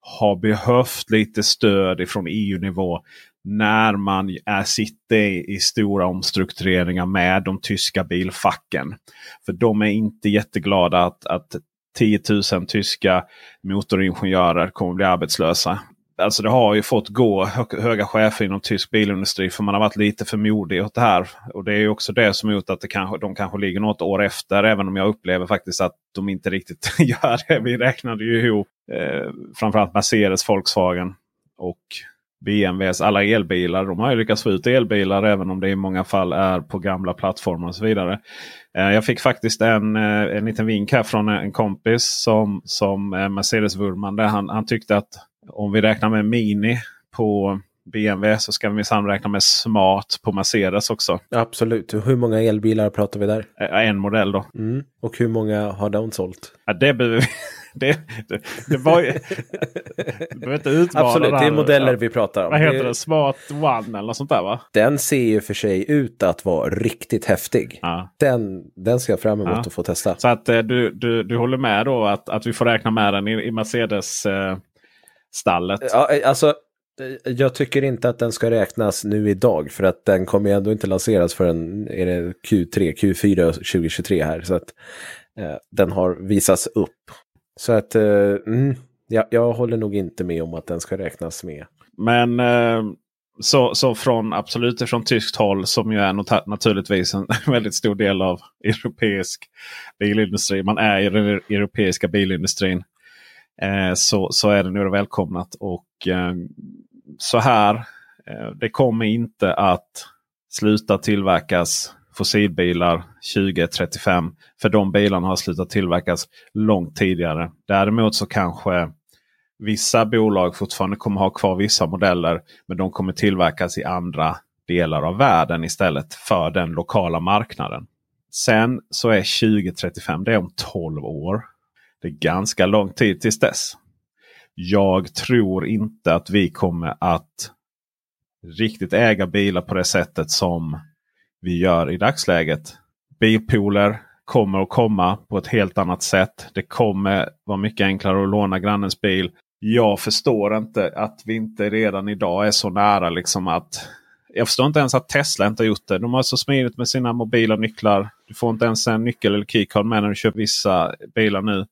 har behövt lite stöd ifrån EU-nivå när man är, sitter i, i stora omstruktureringar med de tyska bilfacken. För de är inte jätteglada att, att 10 000 tyska motoringenjörer kommer bli arbetslösa. Alltså det har ju fått gå höga chefer inom tysk bilindustri för man har varit lite för modig åt det här. Och det är också det som gjort att det kanske, de kanske ligger något år efter. Även om jag upplever faktiskt att de inte riktigt gör det. Vi räknade ju ihop eh, framförallt Mercedes, Volkswagen och BMWs alla elbilar. De har ju lyckats få ut elbilar även om det i många fall är på gamla plattformar och så vidare. Eh, jag fick faktiskt en, eh, en liten vink här från en kompis som, som eh, Mercedes-vurmande. Han, han tyckte att om vi räknar med Mini på BMW så ska vi minsann räkna med Smart på Mercedes också. Absolut. Hur många elbilar pratar vi där? En modell då. Mm. Och hur många har de sålt? Ja, det behöver vi. Det, det, det var ju... Du behöver inte utmana Absolut, det är modeller vi pratar om. Vad heter det? Smart One eller något sånt där va? Den ser ju för sig ut att vara riktigt häftig. Ja. Den, den ska jag fram emot ja. att få testa. Så att eh, du, du, du håller med då att, att vi får räkna med den i, i Mercedes eh, stallet? Ja, alltså jag tycker inte att den ska räknas nu idag för att den kommer ändå inte lanseras förrän är det Q3, Q4 2023 här. Så att eh, den har visats upp. Så att eh, mm, ja, jag håller nog inte med om att den ska räknas med. Men eh, så, så från absolut från tyskt håll som ju är naturligtvis en väldigt stor del av europeisk bilindustri. Man är i den europeiska bilindustrin. Eh, så, så är det nu välkomnat. Och eh, så här. Eh, det kommer inte att sluta tillverkas fossilbilar 2035. För de bilarna har slutat tillverkas långt tidigare. Däremot så kanske vissa bolag fortfarande kommer ha kvar vissa modeller. Men de kommer tillverkas i andra delar av världen istället för den lokala marknaden. Sen så är 2035 det är om 12 år. Det är ganska lång tid tills dess. Jag tror inte att vi kommer att riktigt äga bilar på det sättet som vi gör i dagsläget. bilpooler kommer att komma på ett helt annat sätt. Det kommer vara mycket enklare att låna grannens bil. Jag förstår inte att vi inte redan idag är så nära liksom att jag förstår inte ens att Tesla inte har gjort det. De har så smidigt med sina mobila nycklar. Du får inte ens en nyckel eller keycard med när du köper vissa bilar nu.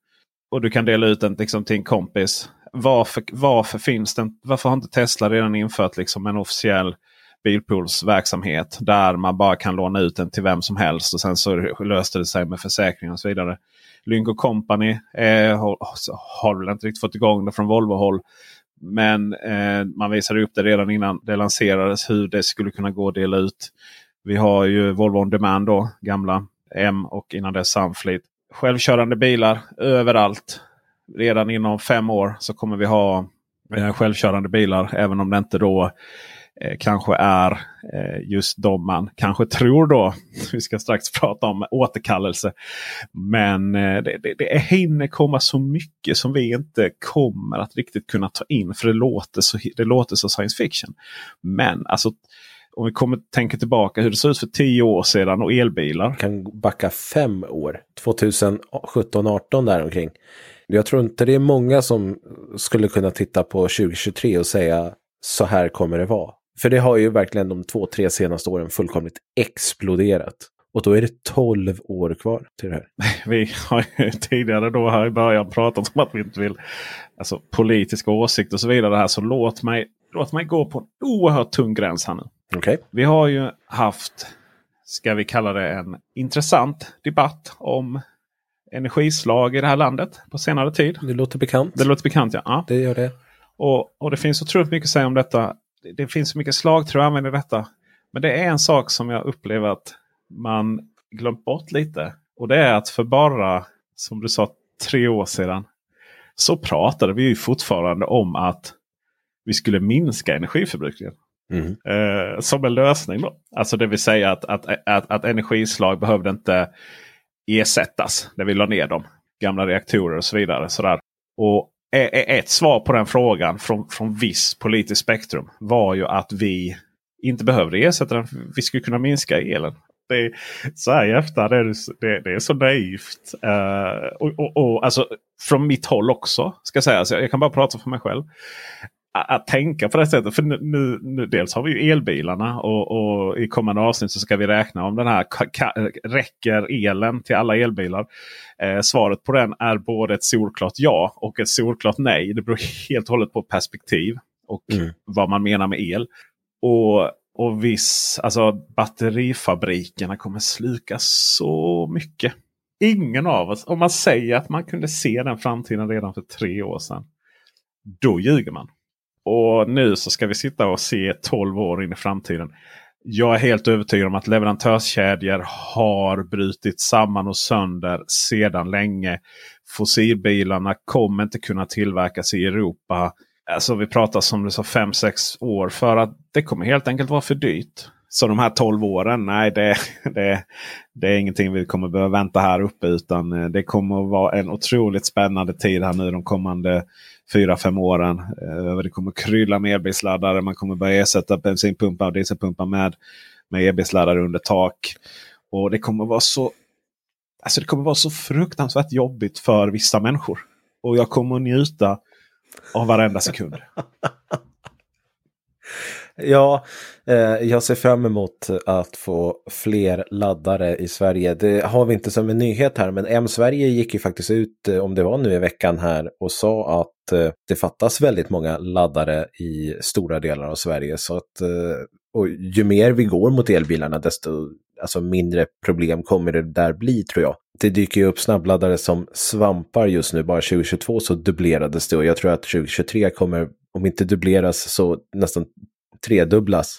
Och du kan dela ut den liksom, till en kompis. Varför, varför, finns den, varför har inte Tesla redan infört liksom, en officiell bilpoolsverksamhet där man bara kan låna ut den till vem som helst. Och sen så löste det sig med försäkring och så vidare. Lynk Company eh, har, har väl inte riktigt fått igång det från Volvo-håll. Men eh, man visade upp det redan innan det lanserades hur det skulle kunna gå att dela ut. Vi har ju Volvo On Demand då, gamla M och innan dess Sunfleet. Självkörande bilar överallt. Redan inom fem år så kommer vi ha eh, självkörande bilar. Även om det inte då eh, kanske är eh, just de man kanske tror då. Vi ska strax prata om återkallelse. Men eh, det, det, det hinner komma så mycket som vi inte kommer att riktigt kunna ta in. För det låter så, det låter så science fiction. Men alltså om vi kommer tänka tillbaka hur det såg ut för tio år sedan och elbilar. Kan backa fem år. 2017-18 däromkring. Jag tror inte det är många som skulle kunna titta på 2023 och säga så här kommer det vara. För det har ju verkligen de två, tre senaste åren fullkomligt exploderat. Och då är det 12 år kvar till det här. Vi har ju tidigare då här i början pratat om att vi inte vill alltså politiska åsikter och så vidare. Här, så låt mig, låt mig gå på en oerhört tung gräns här nu. Okay. Vi har ju haft, ska vi kalla det en intressant debatt om energislag i det här landet på senare tid. Det låter bekant. Det låter bekant ja. ja. Det gör det. Och, och det finns otroligt mycket att säga om detta. Det, det finns så mycket slagträ att använda i detta. Men det är en sak som jag upplever att man glömt bort lite. Och det är att för bara, som du sa, tre år sedan. Så pratade vi ju fortfarande om att vi skulle minska energiförbrukningen. Mm. Eh, som en lösning. Då. Alltså det vill säga att, att, att, att energislag behövde inte ersättas när vi la ner dem. Gamla reaktorer och så vidare. Sådär. Och ett svar på den frågan från, från viss politiskt spektrum var ju att vi inte behövde ersätta den. Vi skulle kunna minska elen. Det är, så här i efterhand är det, det, det är så naivt. Uh, och, och, och, alltså, från mitt håll också. ska säga. Så jag kan bara prata för mig själv att tänka på det sättet. För nu, nu, dels har vi ju elbilarna och, och, i kommande avsnitt så ska vi räkna om den här räcker elen till alla elbilar. Eh, svaret på den är både ett solklart ja och ett solklart nej. Det beror helt och hållet på perspektiv och mm. vad man menar med el. Och, och viss, alltså batterifabrikerna kommer sluka så mycket. Ingen av oss, om man säger att man kunde se den framtiden redan för tre år sedan. Då ljuger man. Och nu så ska vi sitta och se 12 år in i framtiden. Jag är helt övertygad om att leverantörskedjor har brutit samman och sönder sedan länge. Fossilbilarna kommer inte kunna tillverkas i Europa. Alltså vi pratar som du sa 5-6 år för att det kommer helt enkelt vara för dyrt. Så de här 12 åren, nej det, det, det är ingenting vi kommer behöva vänta här uppe. Utan eh, det kommer att vara en otroligt spännande tid här nu de kommande fyra, fem åren. Eh, det kommer krylla med elbilsladdare. Man kommer börja ersätta bensinpumpar och dieselpumpar med, med elbilsladdare under tak. Och det kommer vara så Alltså det kommer vara så fruktansvärt jobbigt för vissa människor. Och jag kommer njuta av varenda sekund. Ja, eh, jag ser fram emot att få fler laddare i Sverige. Det har vi inte som en nyhet här, men M-Sverige gick ju faktiskt ut, eh, om det var nu i veckan här, och sa att eh, det fattas väldigt många laddare i stora delar av Sverige. Så att, eh, och ju mer vi går mot elbilarna, desto alltså mindre problem kommer det där bli tror jag. Det dyker ju upp snabbladdare som svampar just nu. Bara 2022 så dubblerades det och jag tror att 2023 kommer, om inte dubbleras, så nästan tredubblas.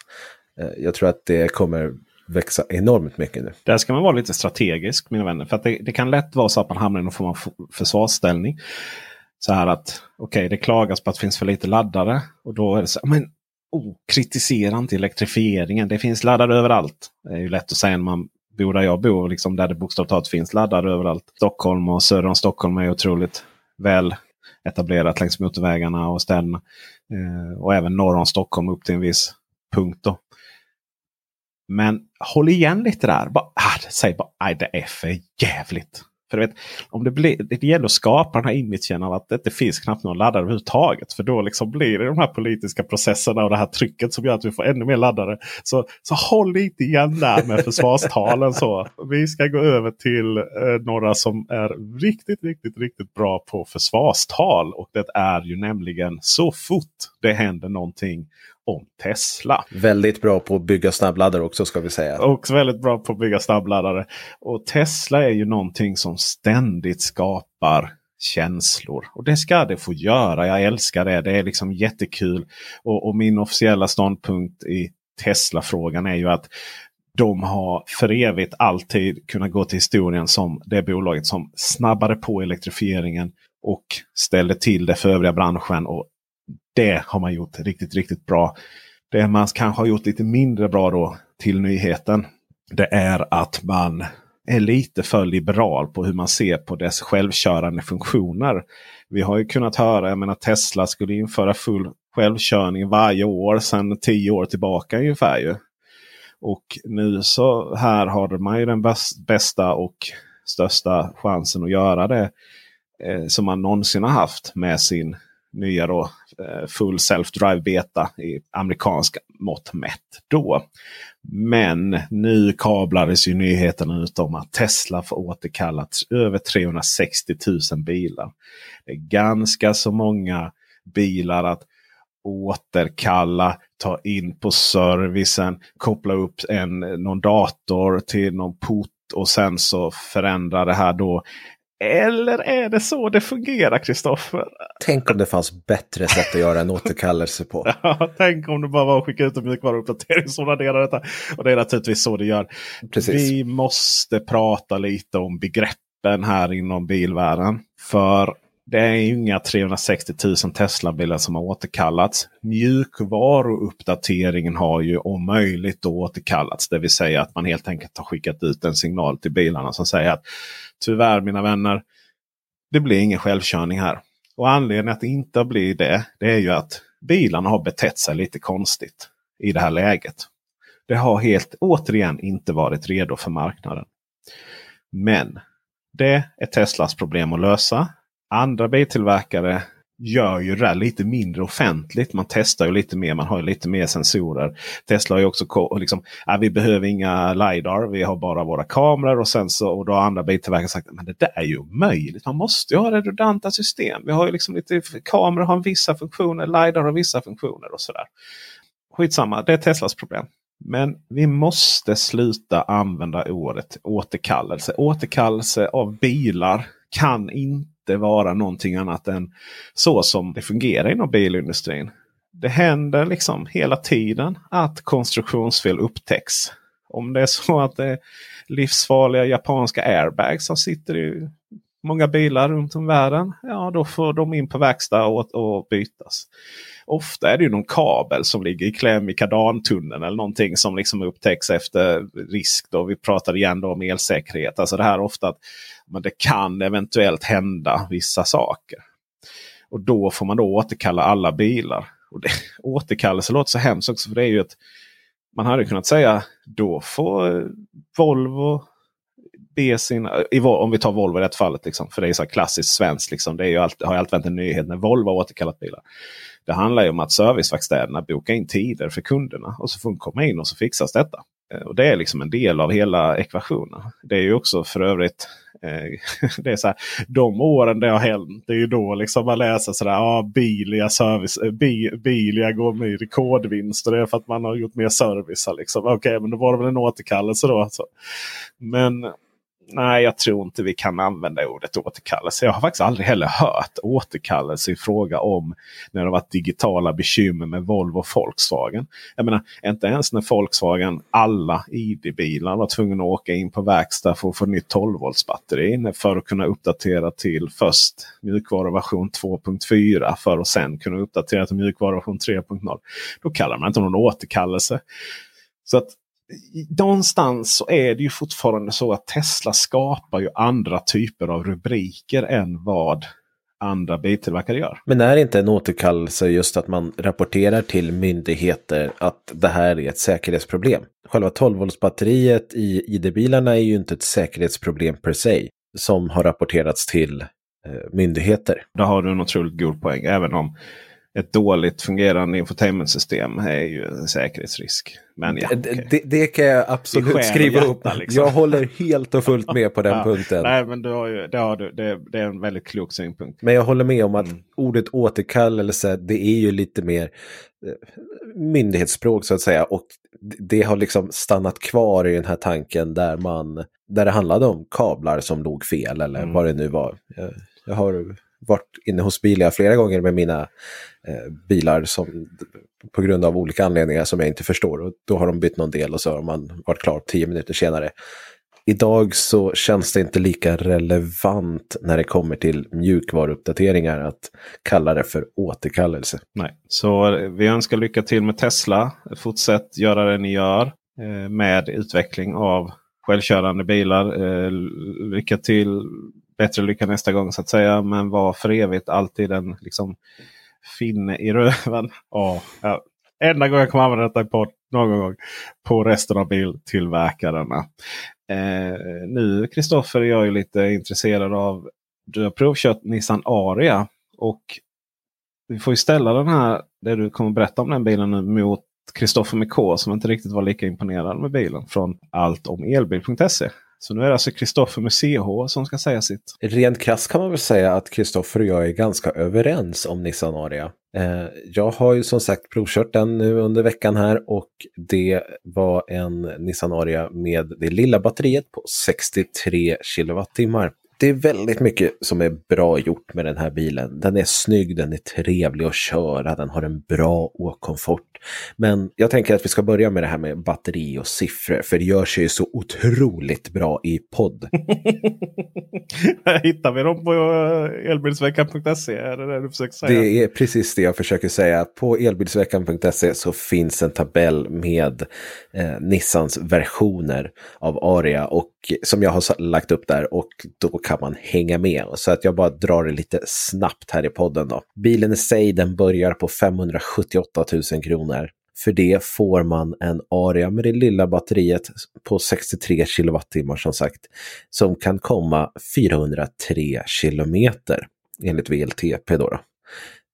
Eh, jag tror att det kommer växa enormt mycket nu. Där ska man vara lite strategisk mina vänner. För det, det, kan lätt vara så att man hamnar i någon form av försvarsställning. Så här att okej, okay, det klagas på att det finns för lite laddare. Och då är det så men oh, kritisera inte elektrifieringen. Det finns laddare överallt. Det är ju lätt att säga när man bor där jag bor, liksom där det bokstavligt talat finns laddare överallt. Stockholm och söder om Stockholm är otroligt väl etablerat längs motorvägarna och städerna. Eh, och även norr om Stockholm upp till en viss punkt. Då. Men håll igen lite där. Bara, ah, säg bara att det är för jävligt. För vet, om det, blir, det gäller att skapa den här imagen av att det inte finns knappt någon laddare överhuvudtaget. För då liksom blir det de här politiska processerna och det här trycket som gör att vi får ännu mer laddare. Så, så håll lite igen där med försvarstalen. så. Vi ska gå över till eh, några som är riktigt, riktigt, riktigt bra på försvarstal. Och det är ju nämligen så fort det händer någonting om Tesla. Väldigt bra på att bygga snabbladdare också ska vi säga. Också väldigt bra på att bygga snabbladdare. Och Tesla är ju någonting som ständigt skapar känslor. Och det ska det få göra. Jag älskar det. Det är liksom jättekul. Och, och min officiella ståndpunkt i Tesla-frågan är ju att de har för evigt alltid kunnat gå till historien som det bolaget som snabbade på elektrifieringen och ställde till det för övriga branschen och det har man gjort riktigt, riktigt bra. Det man kanske har gjort lite mindre bra då till nyheten. Det är att man är lite för liberal på hur man ser på dess självkörande funktioner. Vi har ju kunnat höra, jag menar Tesla skulle införa full självkörning varje år sedan tio år tillbaka ungefär. Ju. Och nu så här har man ju den bästa och största chansen att göra det eh, som man någonsin har haft med sin nya då, Eh, full self-drive beta i amerikanska mått mätt. Då. Men nu kablades ju nyheten ut om att Tesla får återkallat över 360 000 bilar. Det är ganska så många bilar att återkalla, ta in på servicen, koppla upp en, någon dator till någon port och sen så förändra det här då eller är det så det fungerar Kristoffer? Tänk om det fanns bättre sätt att göra en återkallelse på. ja, tänk om det bara var att skicka ut en mjukvaruuppdatering som raderar detta. Och det är naturligtvis så det gör. Precis. Vi måste prata lite om begreppen här inom bilvärlden. För det är inga 360 000 Tesla-bilar som har återkallats. Mjukvaruuppdateringen har ju om möjligt då återkallats. Det vill säga att man helt enkelt har skickat ut en signal till bilarna som säger att tyvärr mina vänner, det blir ingen självkörning här. Och anledningen att det inte blir det, det är ju att bilarna har betett sig lite konstigt i det här läget. Det har helt återigen inte varit redo för marknaden. Men det är Teslas problem att lösa. Andra biltillverkare gör ju det där lite mindre offentligt. Man testar ju lite mer, man har lite mer sensorer. Tesla har ju också liksom, äh, vi behöver inga LiDAR, vi har bara våra kameror. Och sen så och då har andra biltillverkare sagt att det där är ju omöjligt. Man måste ju ha redundanta system. Vi har ju liksom lite kameror har vissa funktioner, LiDAR har vissa funktioner och sådär. Skitsamma, det är Teslas problem. Men vi måste sluta använda ordet återkallelse. Återkallelse av bilar kan inte inte vara någonting annat än så som det fungerar inom bilindustrin. Det händer liksom hela tiden att konstruktionsfel upptäcks. Om det är så att det är livsfarliga japanska airbags som sitter i många bilar runt om i världen. Ja, då får de in på verkstad och, och bytas. Ofta är det ju någon kabel som ligger i kläm i kardantunneln eller någonting som liksom upptäcks efter risk. Då. Vi pratar igen då om elsäkerhet. Alltså det här ofta att men det kan eventuellt hända vissa saker. Och då får man då återkalla alla bilar. Och det, återkallelse låter så hemskt också. För det är ju ett, man hade kunnat säga då får Volvo be sin, om vi tar Volvo i det fallet, liksom, för det är så klassiskt svenskt. Liksom, det är ju alltid, har ju alltid varit en nyhet när Volvo har återkallat bilar. Det handlar ju om att serviceverkstäderna bokar in tider för kunderna och så får de komma in och så fixas detta. Eh, och Det är liksom en del av hela ekvationen. Det är ju också för övrigt eh, det är så här, de åren det har hänt, det är ju då liksom man läser sådär, ah, Bilia, service, eh, Bilia går med rekordvinster. Det är för att man har gjort mer service. Liksom. Okej, okay, men då var det väl en återkallelse då. Alltså. Men nej, jag tror inte vi kan använda ordet återkallelse. Jag har faktiskt aldrig heller hört återkallelse i fråga om när det varit digitala bekymmer med Volvo och Volkswagen. Jag menar, inte ens när Volkswagen, alla ID-bilar var tvungna att åka in på verkstad för att få nytt 12 volts batteri för att kunna uppdatera till först mjukvaruversion 2.4 för att sen kunna uppdatera till mjukvaruversion 3.0. Då kallar man inte någon återkallelse. Så att någonstans så är det ju fortfarande så att Tesla skapar ju andra typer av rubriker än vad andra biltillverkare gör. Men är inte en återkallelse just att man rapporterar till myndigheter att det här är ett säkerhetsproblem? själva 12-voltsbatteriet i ID-bilarna är ju inte ett säkerhetsproblem per se som har rapporterats till eh, myndigheter. Där har du en otroligt god poäng, även om ett dåligt fungerande infotainmentsystem är ju en säkerhetsrisk. Men ja, okay. det, det, kan jag absolut skriva upp. Liksom. Jag håller helt och fullt med på den ja, punkten. Nej, men du har ju, det, har du, det, det, är en väldigt klok synpunkt. Men jag håller med om att mm. ordet återkallelse det är ju lite mer eh, myndighetsspråk så att säga. Och det har liksom stannat kvar i den här tanken där man där det handlade om kablar som låg fel eller mm. vad det nu var. Jag, jag har varit inne hos Bilia flera gånger med mina eh, bilar som, på grund av olika anledningar som jag inte förstår. Och då har de bytt någon del och så har man varit klar tio minuter senare. Idag så känns det inte lika relevant när det kommer till mjukvaruuppdateringar att kalla det för återkallelse. Nej, så eh, vi önskar lycka till med Tesla. Fortsätt göra det ni gör eh, med utveckling av självkörande bilar. Eh, lycka till bättre lycka nästa gång så att säga. Men var för evigt alltid en liksom, finne i röven. Oh, ja. Enda gången jag kommer använda detta på någon gång på resten av biltillverkarna. Eh, nu Kristoffer är jag ju lite intresserad av. Du har provkört Nissan Aria. Och vi får ju ställa den här, det du kommer berätta om den bilen nu mot Kristoffer med K som inte riktigt var lika imponerad med bilen från alltomelbil.se. Så nu är det alltså Kristoffer med CH som ska säga sitt. Rent krasst kan man väl säga att Kristoffer och jag är ganska överens om Nissan Aria. Eh, jag har ju som sagt provkört den nu under veckan här och det var en Nissan Aria med det lilla batteriet på 63 kilowattimmar. Det är väldigt mycket som är bra gjort med den här bilen. Den är snygg, den är trevlig att köra, den har en bra åkkomfort. Men jag tänker att vi ska börja med det här med batteri och siffror, för det gör sig ju så otroligt bra i podd. Hittar vi dem på elbilsveckan.se? Är det det du försöker säga? Det är precis det jag försöker säga. På elbilsveckan.se så finns en tabell med eh, Nissans versioner av Aria och som jag har lagt upp där och då kan kan man hänga med. Så att jag bara drar det lite snabbt här i podden då. Bilen i sig den börjar på 578 000 kronor. För det får man en Aria med det lilla batteriet på 63 kilowattimmar som sagt. Som kan komma 403 kilometer enligt VLTP då. då.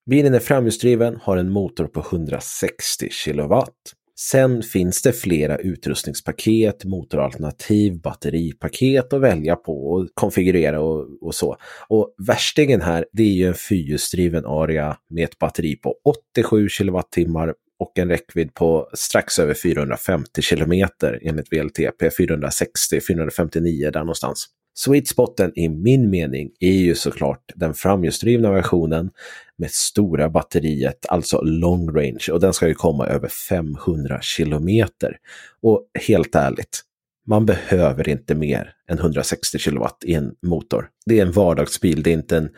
Bilen är framhjulsdriven, har en motor på 160 kilowatt. Sen finns det flera utrustningspaket, motoralternativ, batteripaket att välja på och konfigurera och, och så. Och värstingen här, det är ju en fyrhjulsdriven Aria med ett batteri på 87 kilowattimmar och en räckvidd på strax över 450 kilometer enligt VLTP, 460, 459 där någonstans. Sweet spoten i min mening är ju såklart den framhjulsdrivna versionen med stora batteriet, alltså long range och den ska ju komma över 500 kilometer. Och helt ärligt, man behöver inte mer än 160 kilowatt i en motor. Det är en vardagsbil, det är inte en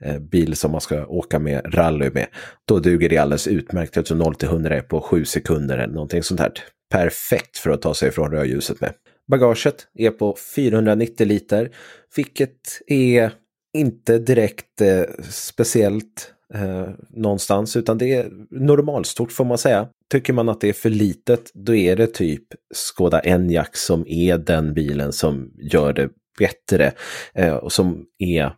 eh, bil som man ska åka med rally med. Då duger det alldeles utmärkt, alltså 0 till 100 är på 7 sekunder eller någonting sånt här. Perfekt för att ta sig från rödljuset med. Bagaget är på 490 liter, vilket är inte direkt eh, speciellt eh, någonstans, utan det är normalstort får man säga. Tycker man att det är för litet, då är det typ Skoda Enyaq som är den bilen som gör det bättre eh, och som är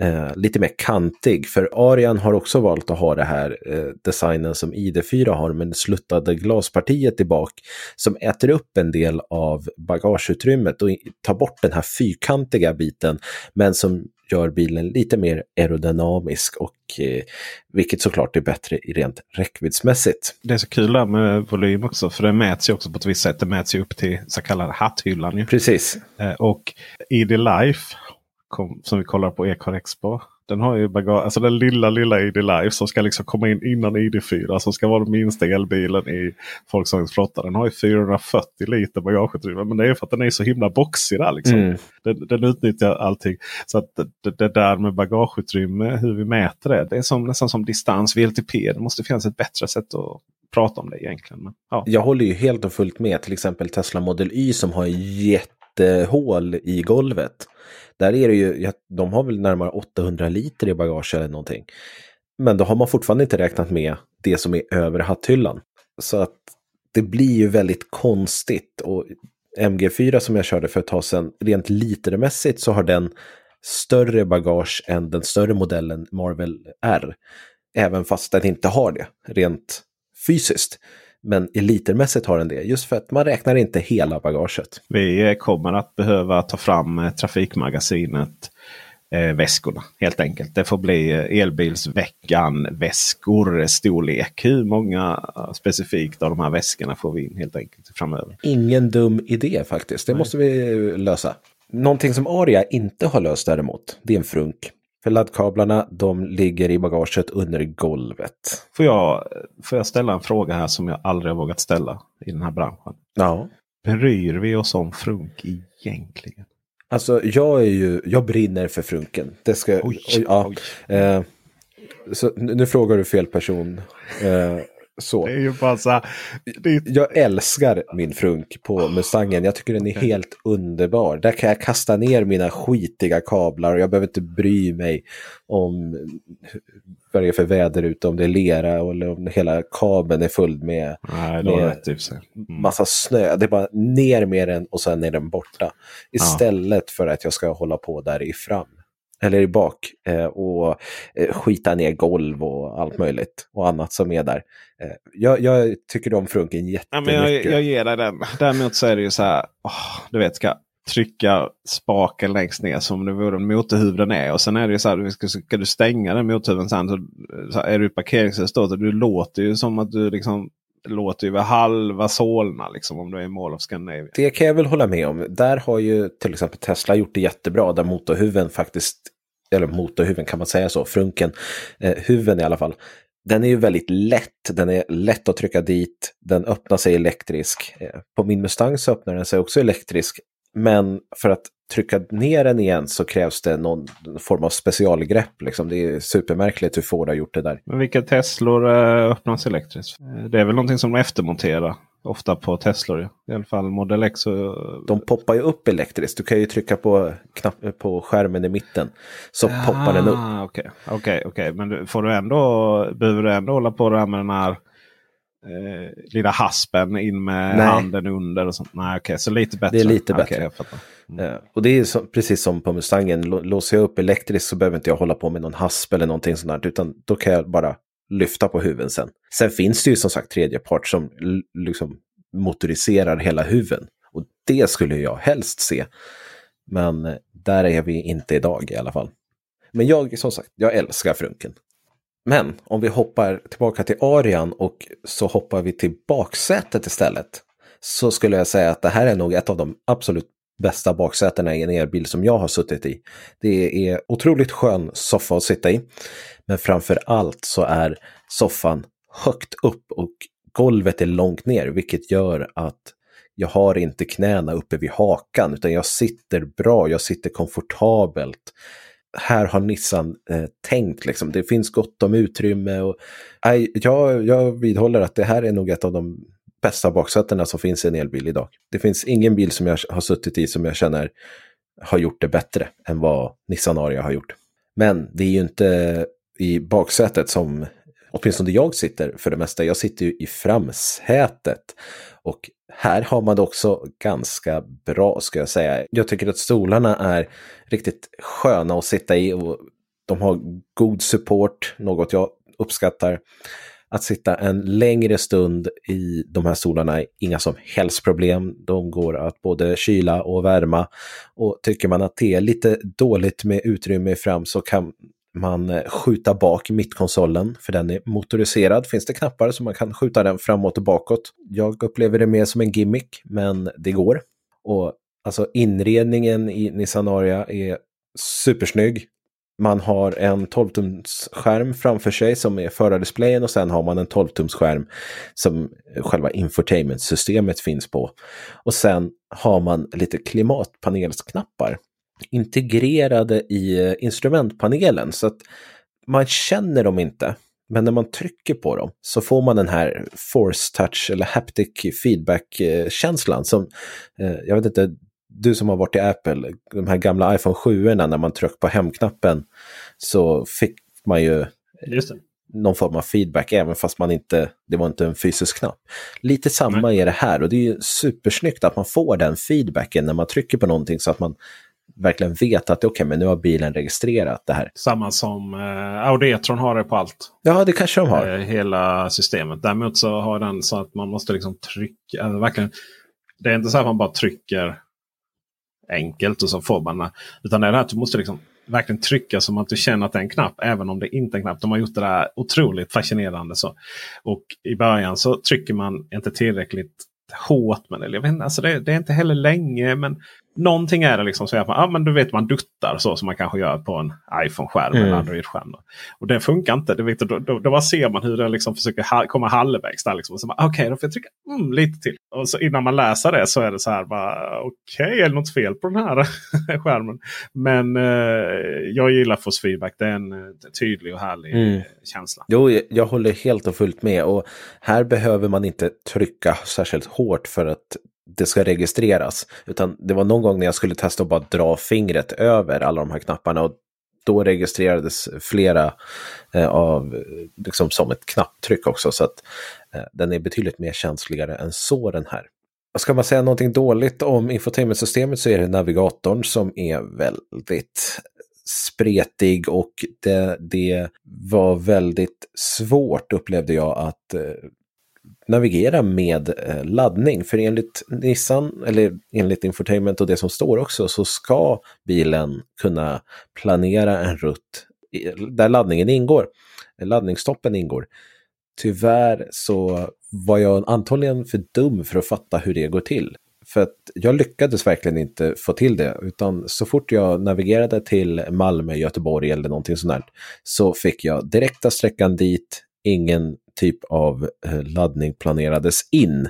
eh, lite mer kantig. För Arian har också valt att ha det här eh, designen som ID4 har med det sluttade glaspartiet i bak som äter upp en del av bagageutrymmet och tar bort den här fyrkantiga biten men som gör bilen lite mer aerodynamisk och eh, vilket såklart är bättre rent räckviddsmässigt. Det är så kul där med volym också för det mäts ju också på ett visst sätt. Det mäts ju upp till så kallade hatthyllan. Ju. Precis. Eh, och ID Life kom, som vi kollar på Ecar Expo. Den har ju bagage, alltså den lilla lilla ID Life som ska liksom komma in innan ID4. Som ska vara den minsta elbilen i Volkswagens flotta. Den har ju 440 liter bagageutrymme. Men det är för att den är så himla boxig där. Liksom. Mm. Den, den, utnyttjar allting. Så att det, det, där med bagageutrymme, hur vi mäter det. Det är som, nästan som distans VLTP. Det måste finnas ett bättre sätt att prata om det egentligen. Men, ja. Jag håller ju helt och fullt med till exempel Tesla Model Y som har jättehål i golvet. Där är det ju, de har väl närmare 800 liter i bagage eller någonting. Men då har man fortfarande inte räknat med det som är över hatthyllan. Så att det blir ju väldigt konstigt. Och MG4 som jag körde för ett tag sedan, rent litermässigt så har den större bagage än den större modellen Marvel R. Även fast den inte har det rent fysiskt. Men i litermässigt har den det, just för att man räknar inte hela bagaget. Vi kommer att behöva ta fram eh, Trafikmagasinet eh, väskorna helt enkelt. Det får bli eh, elbilsveckan väskor storlek. Hur många eh, specifikt av de här väskorna får vi in helt enkelt framöver? Ingen dum idé faktiskt. Det Nej. måste vi lösa. Någonting som Aria inte har löst däremot, det är en frunk. För laddkablarna de ligger i bagaget under golvet. Får jag, får jag ställa en fråga här som jag aldrig har vågat ställa i den här branschen? Ja. Bryr vi oss om frunk egentligen? Alltså jag är ju, jag brinner för frunken. Det ska, oj, oj, ja. Oj. Eh, så nu frågar du fel person. Eh, så. Det är ju bara så är... Jag älskar min frunk på Mustangen. Jag tycker den är helt underbar. Där kan jag kasta ner mina skitiga kablar och jag behöver inte bry mig om vad det är för väder ute, om det är lera eller om hela kabeln är full med, Nej, med typ mm. massa snö. Det är bara ner med den och sen är den borta. Istället ja. för att jag ska hålla på där i fram eller i bak eh, och eh, skita ner golv och allt möjligt och annat som är där. Eh, jag, jag, tycker om frunken jättemycket. Ja, jag, jag ger dig den. Däremot så är det ju så här, oh, du vet, ska trycka spaken längst ner som det vore en motorhuven är. Och sen är det ju så här, ska, ska du stänga den motorhuven sen så, så är du i parkeringsresultatet. Du låter ju som att du liksom låter ju halva Solna liksom om du är i Mall of Scandinavia. Det kan jag väl hålla med om. Där har ju till exempel Tesla gjort det jättebra där motorhuven faktiskt, eller motorhuven kan man säga så, frunken, eh, huven i alla fall. Den är ju väldigt lätt, den är lätt att trycka dit, den öppnar sig elektrisk. Eh, på min Mustang så öppnar den sig också elektrisk. Men för att trycka ner den igen så krävs det någon form av specialgrepp. Liksom. Det är supermärkligt hur Ford har gjort det där. Men vilka Teslor eh, öppnas elektriskt? Det är väl någonting som de eftermonterar ofta på Teslor. I alla fall Model X. Och... De poppar ju upp elektriskt. Du kan ju trycka på, knapp, på skärmen i mitten. Så ah, poppar den upp. Okej, okay. okay, okay. men får du ändå, behöver du ändå hålla på där med den här eh, lilla haspen in med Nej. handen under. och sånt. Nej, okay, så lite bättre. Det är lite bättre. Okay, mm. och det är så, precis som på Mustangen. Låser jag upp elektriskt så behöver inte jag hålla på med någon hasp eller någonting sånt där. Utan då kan jag bara lyfta på huven sen. Sen finns det ju som sagt tredje part som liksom motoriserar hela huven. Och det skulle jag helst se. Men där är vi inte idag i alla fall. Men jag, som sagt, jag älskar frunken. Men om vi hoppar tillbaka till Arian och så hoppar vi till baksätet istället. Så skulle jag säga att det här är nog ett av de absolut bästa baksätena i en elbil som jag har suttit i. Det är otroligt skön soffa att sitta i. Men framför allt så är soffan högt upp och golvet är långt ner, vilket gör att jag har inte knäna uppe vid hakan, utan jag sitter bra, jag sitter komfortabelt här har Nissan eh, tänkt. Liksom. Det finns gott om utrymme. Och, nej, jag, jag vidhåller att det här är nog ett av de bästa baksätena som finns i en elbil idag. Det finns ingen bil som jag har suttit i som jag känner har gjort det bättre än vad Nissan Aria har gjort. Men det är ju inte i baksätet som åtminstone jag sitter för det mesta. Jag sitter ju i framsätet och här har man det också ganska bra ska jag säga. Jag tycker att stolarna är riktigt sköna att sitta i och de har god support, något jag uppskattar. Att sitta en längre stund i de här stolarna är inga som helst problem. De går att både kyla och värma. Och tycker man att det är lite dåligt med utrymme fram så kan man eh, skjuta bak mittkonsolen, för den är motoriserad. Finns det knappar så man kan skjuta den framåt och bakåt. Jag upplever det mer som en gimmick, men det går. Och alltså inredningen i Nissan Aria är supersnygg. Man har en 12-tumsskärm framför sig som är förardisplayen och sen har man en 12-tumsskärm som själva infotainmentsystemet finns på. Och sen har man lite klimatpanelsknappar integrerade i eh, instrumentpanelen så att man känner dem inte. Men när man trycker på dem så får man den här force touch eller haptic feedback-känslan som, eh, jag vet inte, du som har varit i Apple, de här gamla iPhone 7 när man tryckte på hemknappen så fick man ju någon form av feedback, även fast man inte, det var inte en fysisk knapp. Lite samma Nej. är det här och det är ju supersnyggt att man får den feedbacken när man trycker på någonting så att man verkligen vet att okej, okay, men nu har bilen registrerat det här. Samma som eh, Audi E-tron har det på allt. Ja, det kanske de har. Eh, hela systemet. Däremot så har den så att man måste liksom trycka. Alltså, verkligen, det är inte så att man bara trycker enkelt och så får man Utan det är att du måste liksom verkligen trycka som att du känner att det är en knapp. Även om det inte är en knapp. De har gjort det där otroligt fascinerande. Så. Och i början så trycker man inte tillräckligt hårt. Men, eller jag vet inte, alltså det, det är inte heller länge. Men någonting är det liksom så att man, ja, men du vet man duttar så som man kanske gör på en iPhone-skärm mm. eller Android-skärm. Och det funkar inte. Det vet, då, då, då bara ser man hur den liksom försöker ha, komma halvvägs. Där liksom. Okej, okay, då får jag trycka mm, lite till. Och så innan man läser det så är det så här. Okej, okay, är det något fel på den här skärmen? Men eh, jag gillar Force Feedback. Det är en eh, tydlig och härlig mm. känsla. Jo, jag håller helt och fullt med. Och här behöver man inte trycka särskilt hårt för att det ska registreras. Utan det var någon gång när jag skulle testa att bara dra fingret över alla de här knapparna. Och då registrerades flera eh, av, liksom som ett knapptryck också. Så att eh, den är betydligt mer känsligare än så den här. Ska man säga någonting dåligt om infotainmentsystemet så är det navigatorn som är väldigt spretig och det, det var väldigt svårt upplevde jag att eh, navigera med eh, laddning. För enligt Nissan, eller enligt Infotainment och det som står också, så ska bilen kunna planera en rutt där laddningen ingår, eh, laddningsstoppen ingår. Tyvärr så var jag antagligen för dum för att fatta hur det går till. För att jag lyckades verkligen inte få till det, utan så fort jag navigerade till Malmö, Göteborg eller någonting sånt där, så fick jag direkta sträckan dit, ingen typ av eh, laddning planerades in.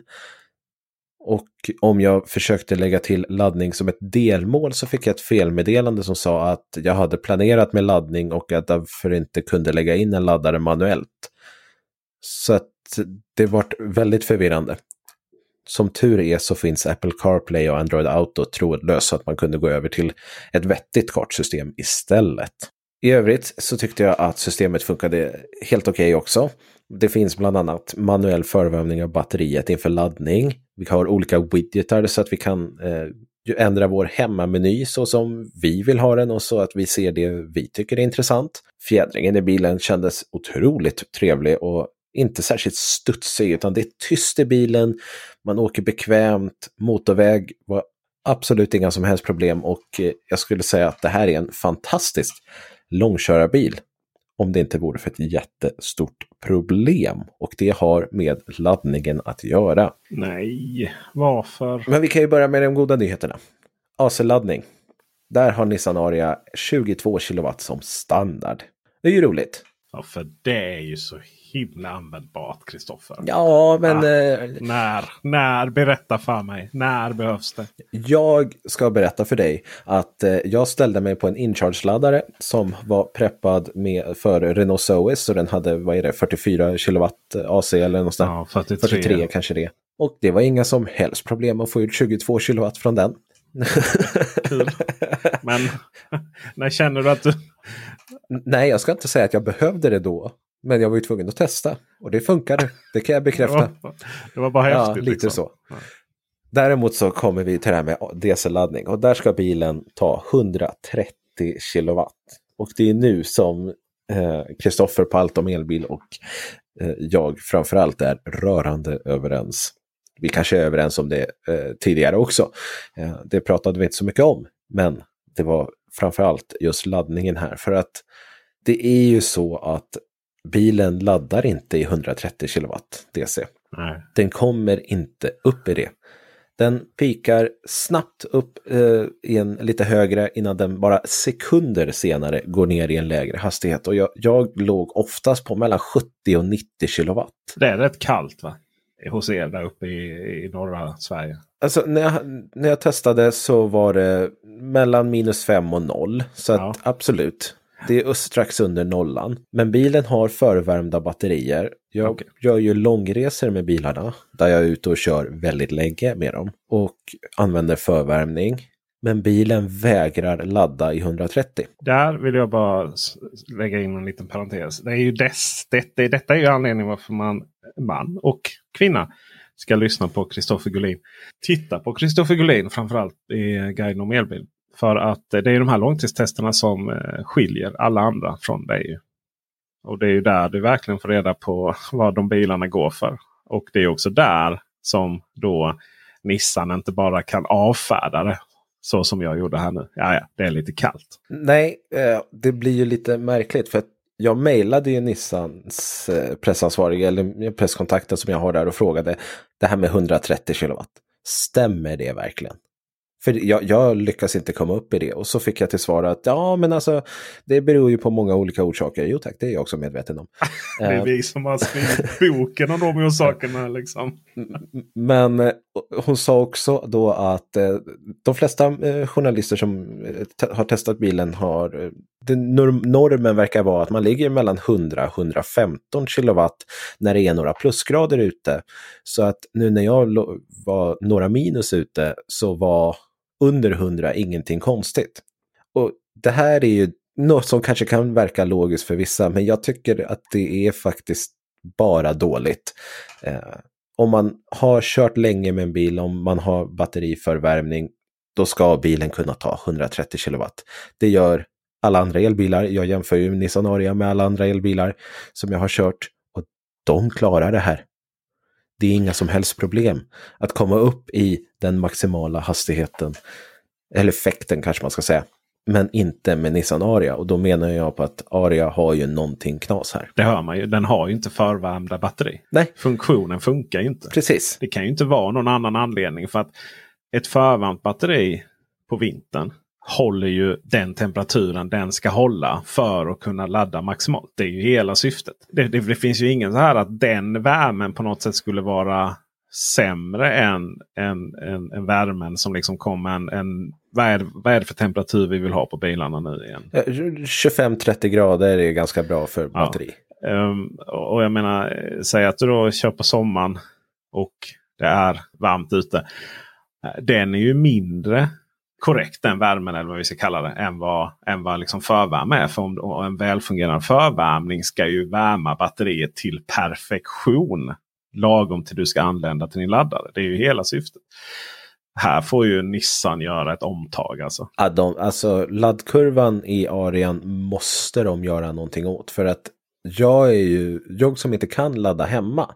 Och om jag försökte lägga till laddning som ett delmål så fick jag ett felmeddelande som sa att jag hade planerat med laddning och att jag därför inte kunde lägga in en laddare manuellt. Så att det vart väldigt förvirrande. Som tur är så finns Apple CarPlay och Android Auto trådlöst så att man kunde gå över till ett vettigt kartsystem istället. I övrigt så tyckte jag att systemet funkade helt okej okay också. Det finns bland annat manuell förvärmning av batteriet inför laddning. Vi har olika widgetar så att vi kan eh, ändra vår hemmameny så som vi vill ha den och så att vi ser det vi tycker är intressant. Fjädringen i bilen kändes otroligt trevlig och inte särskilt studsig utan det är tyst i bilen. Man åker bekvämt, motorväg var absolut inga som helst problem och eh, jag skulle säga att det här är en fantastisk långkörarbil om det inte vore för ett jättestort problem. Och det har med laddningen att göra. Nej, varför? Men vi kan ju börja med de goda nyheterna. AC-laddning. Där har Nissan Aria 22 kW som standard. Det är ju roligt. Ja, för det är ju så himla användbart, Kristoffer. Ja, men... Ah, eh, när? När? Berätta för mig. När behövs det? Jag ska berätta för dig att eh, jag ställde mig på en incharge-laddare som var preppad med, för Renault Zoe. Så den hade, vad är det, 44 kW AC eller någonstans. Ja, 43. 43 kanske det. Och det var inga som helst problem att få ut 22 kW från den. Kul. Men när känner du att du... Nej, jag ska inte säga att jag behövde det då. Men jag var ju tvungen att testa och det funkade. Det kan jag bekräfta. det var bara häftigt. Ja, lite liksom. så. Däremot så kommer vi till det här med DC-laddning och där ska bilen ta 130 kilowatt. Och det är nu som Kristoffer eh, på Allt om elbil och eh, jag framförallt är rörande överens. Vi kanske är överens om det eh, tidigare också. Eh, det pratade vi inte så mycket om, men det var framförallt just laddningen här. För att det är ju så att bilen laddar inte i 130 kW DC. Nej. Den kommer inte upp i det. Den pikar snabbt upp eh, i en lite högre innan den bara sekunder senare går ner i en lägre hastighet. Och jag, jag låg oftast på mellan 70 och 90 kW. Det är rätt kallt va? Hos er där uppe i, i norra Sverige. Alltså när jag, när jag testade så var det mellan minus 5 och 0. Så ja. absolut, det är strax under nollan. Men bilen har förvärmda batterier. Jag okay. gör ju långresor med bilarna där jag är ute och kör väldigt länge med dem och använder förvärmning. Men bilen vägrar ladda i 130. Där vill jag bara lägga in en liten parentes. Det är ju dess, det, detta är ju anledningen varför man, man och kvinna ska lyssna på Kristoffer Gullin. Titta på Kristoffer Gullin framförallt i Guiden om elbil. För att eh, det är de här långtidstesterna som eh, skiljer alla andra från dig. Och det är ju där du verkligen får reda på vad de bilarna går för. Och det är också där som då Nissan inte bara kan avfärda det. Så som jag gjorde här nu. Ja, ja, det är lite kallt. Nej, eh, det blir ju lite märkligt. för att jag mejlade ju Nissans pressansvarige eller presskontakten som jag har där och frågade det här med 130 kilowatt. Stämmer det verkligen? För jag, jag, lyckas inte komma upp i det. Och så fick jag till svar att ja, men alltså det beror ju på många olika orsaker. Jo tack, det är jag också medveten om. det är vi som har skrivit boken om de orsakerna. Liksom. men eh, hon sa också då att eh, de flesta eh, journalister som har testat bilen har normen verkar vara att man ligger mellan 100-115 kilowatt när det är några plusgrader ute. Så att nu när jag var några minus ute så var under 100 ingenting konstigt. Och det här är ju något som kanske kan verka logiskt för vissa, men jag tycker att det är faktiskt bara dåligt. Eh, om man har kört länge med en bil, om man har batteri för värmning, då ska bilen kunna ta 130 kilowatt. Det gör alla andra elbilar. Jag jämför ju Nissan Aria med alla andra elbilar som jag har kört och de klarar det här. Det är inga som helst problem att komma upp i den maximala hastigheten, eller effekten kanske man ska säga, men inte med Nissan Aria. Och då menar jag på att Aria har ju någonting knas här. Det hör man ju. Den har ju inte förvärmda batteri. Nej. Funktionen funkar ju inte. Precis. Det kan ju inte vara någon annan anledning. För att ett förvärmt batteri på vintern håller ju den temperaturen den ska hålla för att kunna ladda maximalt. Det är ju hela syftet. Det, det, det finns ju ingen så här att den värmen på något sätt skulle vara sämre än, än, än, än värmen som liksom kommer en, en vad, är, vad är det för temperatur vi vill ha på bilarna nu igen? 25-30 grader är ganska bra för batteri. Ja. Um, och jag menar, säg att du då kör på sommaren och det är varmt ute. Den är ju mindre korrekt den värmen eller vad vi ska kalla det än vad, än vad liksom förvärme är. För om, en välfungerande förvärmning ska ju värma batteriet till perfektion. Lagom till du ska anlända till din laddare. Det är ju hela syftet. Här får ju Nissan göra ett omtag. Alltså. Ja, de, alltså laddkurvan i Arian måste de göra någonting åt. För att jag är ju, jag som inte kan ladda hemma.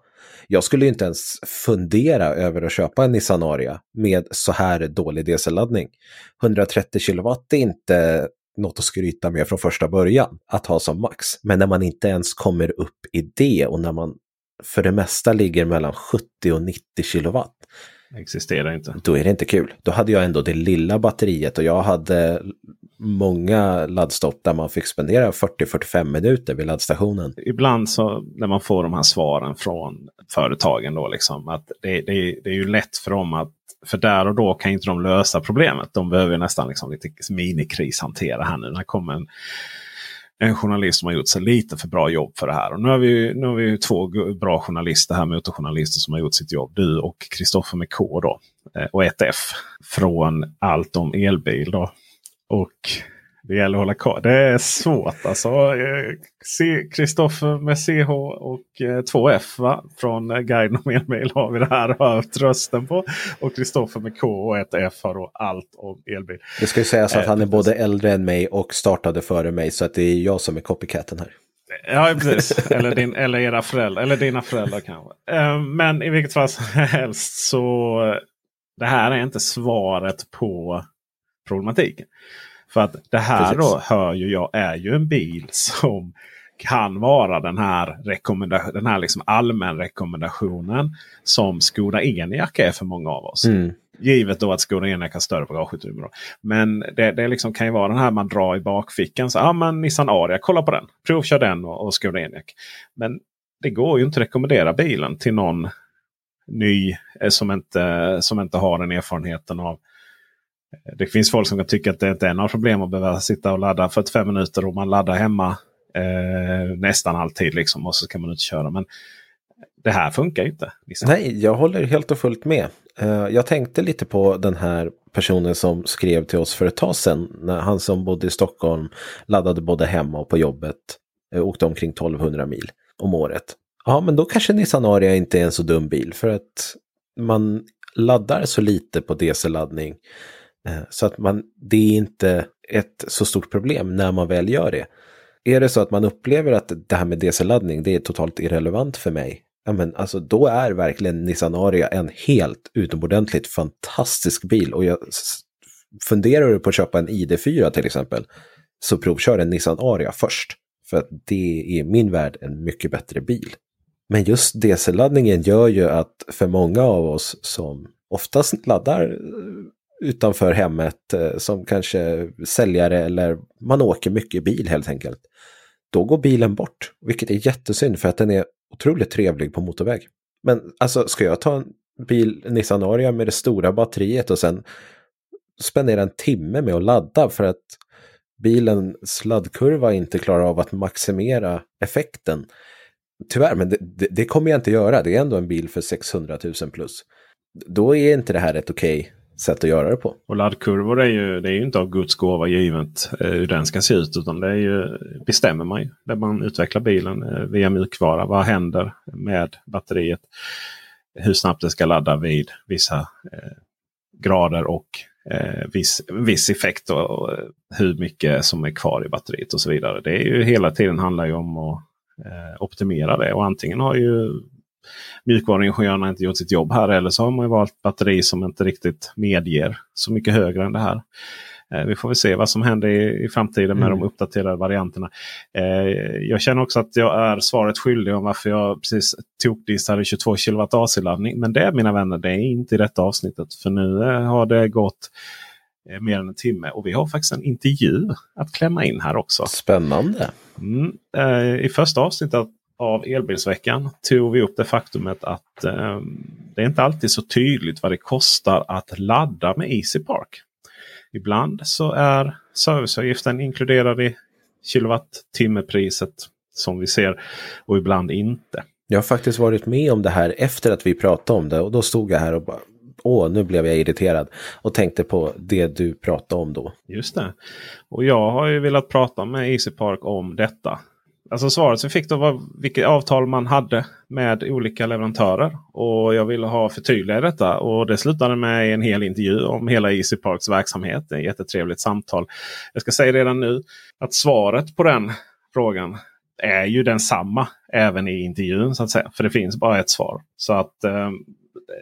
Jag skulle inte ens fundera över att köpa en Nissan Aria med så här dålig DC-laddning. 130 kilowatt är inte något att skryta med från första början att ha som max. Men när man inte ens kommer upp i det och när man för det mesta ligger mellan 70 och 90 kilowatt. Existerar inte. Då är det inte kul. Då hade jag ändå det lilla batteriet och jag hade många laddstopp där man fick spendera 40-45 minuter vid laddstationen. Ibland så när man får de här svaren från företagen då liksom att det, det, det är ju lätt för dem att för där och då kan inte de lösa problemet. De behöver nästan liksom lite minikris hantera här nu. När kommer en, en journalist som har gjort sig lite för bra jobb för det här. Och nu har vi, nu har vi två bra journalister här, motorjournalister som har gjort sitt jobb. Du och Kristoffer med K då. Eh, och ett F. Från allt om elbil. då. Och det gäller att hålla koll. Det är svårt alltså. Kristoffer med CH och 2F va? från Guiden om elbil har vi det här hört rösten på. Och Kristoffer med K och ett F har då allt om elbil. Det ska ju sägas att han är både äldre än mig och startade före mig. Så att det är jag som är copycaten här. Ja, precis. Eller, din, eller era föräldrar. Eller dina föräldrar kanske. Men i vilket fall som helst så. Det här är inte svaret på problematiken. För att det här Precis. då hör ju jag är ju en bil som kan vara den här, rekommendation, den här liksom allmän rekommendationen som Skoda Enyaq är för många av oss. Mm. Givet då att Skoda Enyaq har större bagageutrymme. Men det, det liksom kan ju vara den här man drar i bakfickan. Så, ah, men Nissan Aria, kolla på den. Provkör den och, och Skoda Enyaq. Men det går ju inte att rekommendera bilen till någon ny eh, som inte, som inte har den erfarenheten av det finns folk som kan tycka att det inte är några problem att behöva sitta och ladda 45 minuter och man laddar hemma eh, nästan alltid. Liksom, och så kan man inte köra. Men det här funkar inte. Liksom. Nej, jag håller helt och fullt med. Eh, jag tänkte lite på den här personen som skrev till oss för ett tag sedan. När han som bodde i Stockholm laddade både hemma och på jobbet. Eh, åkte omkring 1200 mil om året. Ja, men då kanske Nissan Aria inte är en så dum bil för att man laddar så lite på DC-laddning. Eh, så att man, det är inte ett så stort problem när man väl gör det. Är det så att man upplever att det här med DC-laddning det är totalt irrelevant för mig, ja men alltså då är verkligen Nissan Aria en helt utomordentligt fantastisk bil. Och jag funderar du på att köpa en ID4 till exempel, så provkör en Nissan Aria först. För att det är i min värld en mycket bättre bil. Men just DC-laddningen gör ju att för många av oss som oftast laddar eh, utanför hemmet eh, som kanske säljare eller man åker mycket bil helt enkelt. Då går bilen bort, vilket är jättesynd för att den är otroligt trevlig på motorväg. Men alltså, ska jag ta en bil, Nissan Aria med det stora batteriet och sen spendera en timme med att ladda för att bilens laddkurva inte klarar av att maximera effekten. Tyvärr, men det, det, det, kommer jag inte göra. Det är ändå en bil för 600 000 plus. Då är inte det här ett okej okay sätt att göra det på. Och laddkurvor är ju, det är ju inte av Guds gåva givet eh, hur den ska se ut. Utan det är ju, bestämmer man ju när man utvecklar bilen eh, via mjukvara. Vad händer med batteriet? Hur snabbt det ska ladda vid vissa eh, grader och eh, viss, viss effekt. Och, och, hur mycket som är kvar i batteriet och så vidare. Det är ju hela tiden handlar ju om att eh, optimera det. Och antingen har ju mjukvaruingenjörerna inte gjort sitt jobb här. Eller så har man valt batteri som inte riktigt medger så mycket högre än det här. Eh, vi får väl se vad som händer i, i framtiden med mm. de uppdaterade varianterna. Eh, jag känner också att jag är svaret skyldig om varför jag precis tokdissade 22 kW AC-laddning. Men det mina vänner, det är inte i detta avsnittet. För nu eh, har det gått eh, mer än en timme. Och vi har faktiskt en intervju att klämma in här också. Spännande! Mm, eh, I första avsnittet av elbilsveckan tog vi upp det faktumet att eh, det är inte alltid så tydligt vad det kostar att ladda med EasyPark. Ibland så är serviceavgiften inkluderad i kilowattimmepriset som vi ser och ibland inte. Jag har faktiskt varit med om det här efter att vi pratade om det och då stod jag här och bara Åh, nu blev jag irriterad och tänkte på det du pratade om då. Just det. Och jag har ju velat prata med EasyPark om detta. Alltså svaret som fick då var vilket avtal man hade med olika leverantörer. Och jag ville ha förtydliga detta. Och det slutade med en hel intervju om hela Easy Parks verksamhet. Ett jättetrevligt samtal. Jag ska säga redan nu att svaret på den frågan är ju densamma även i intervjun. så att säga. För det finns bara ett svar. Så att eh,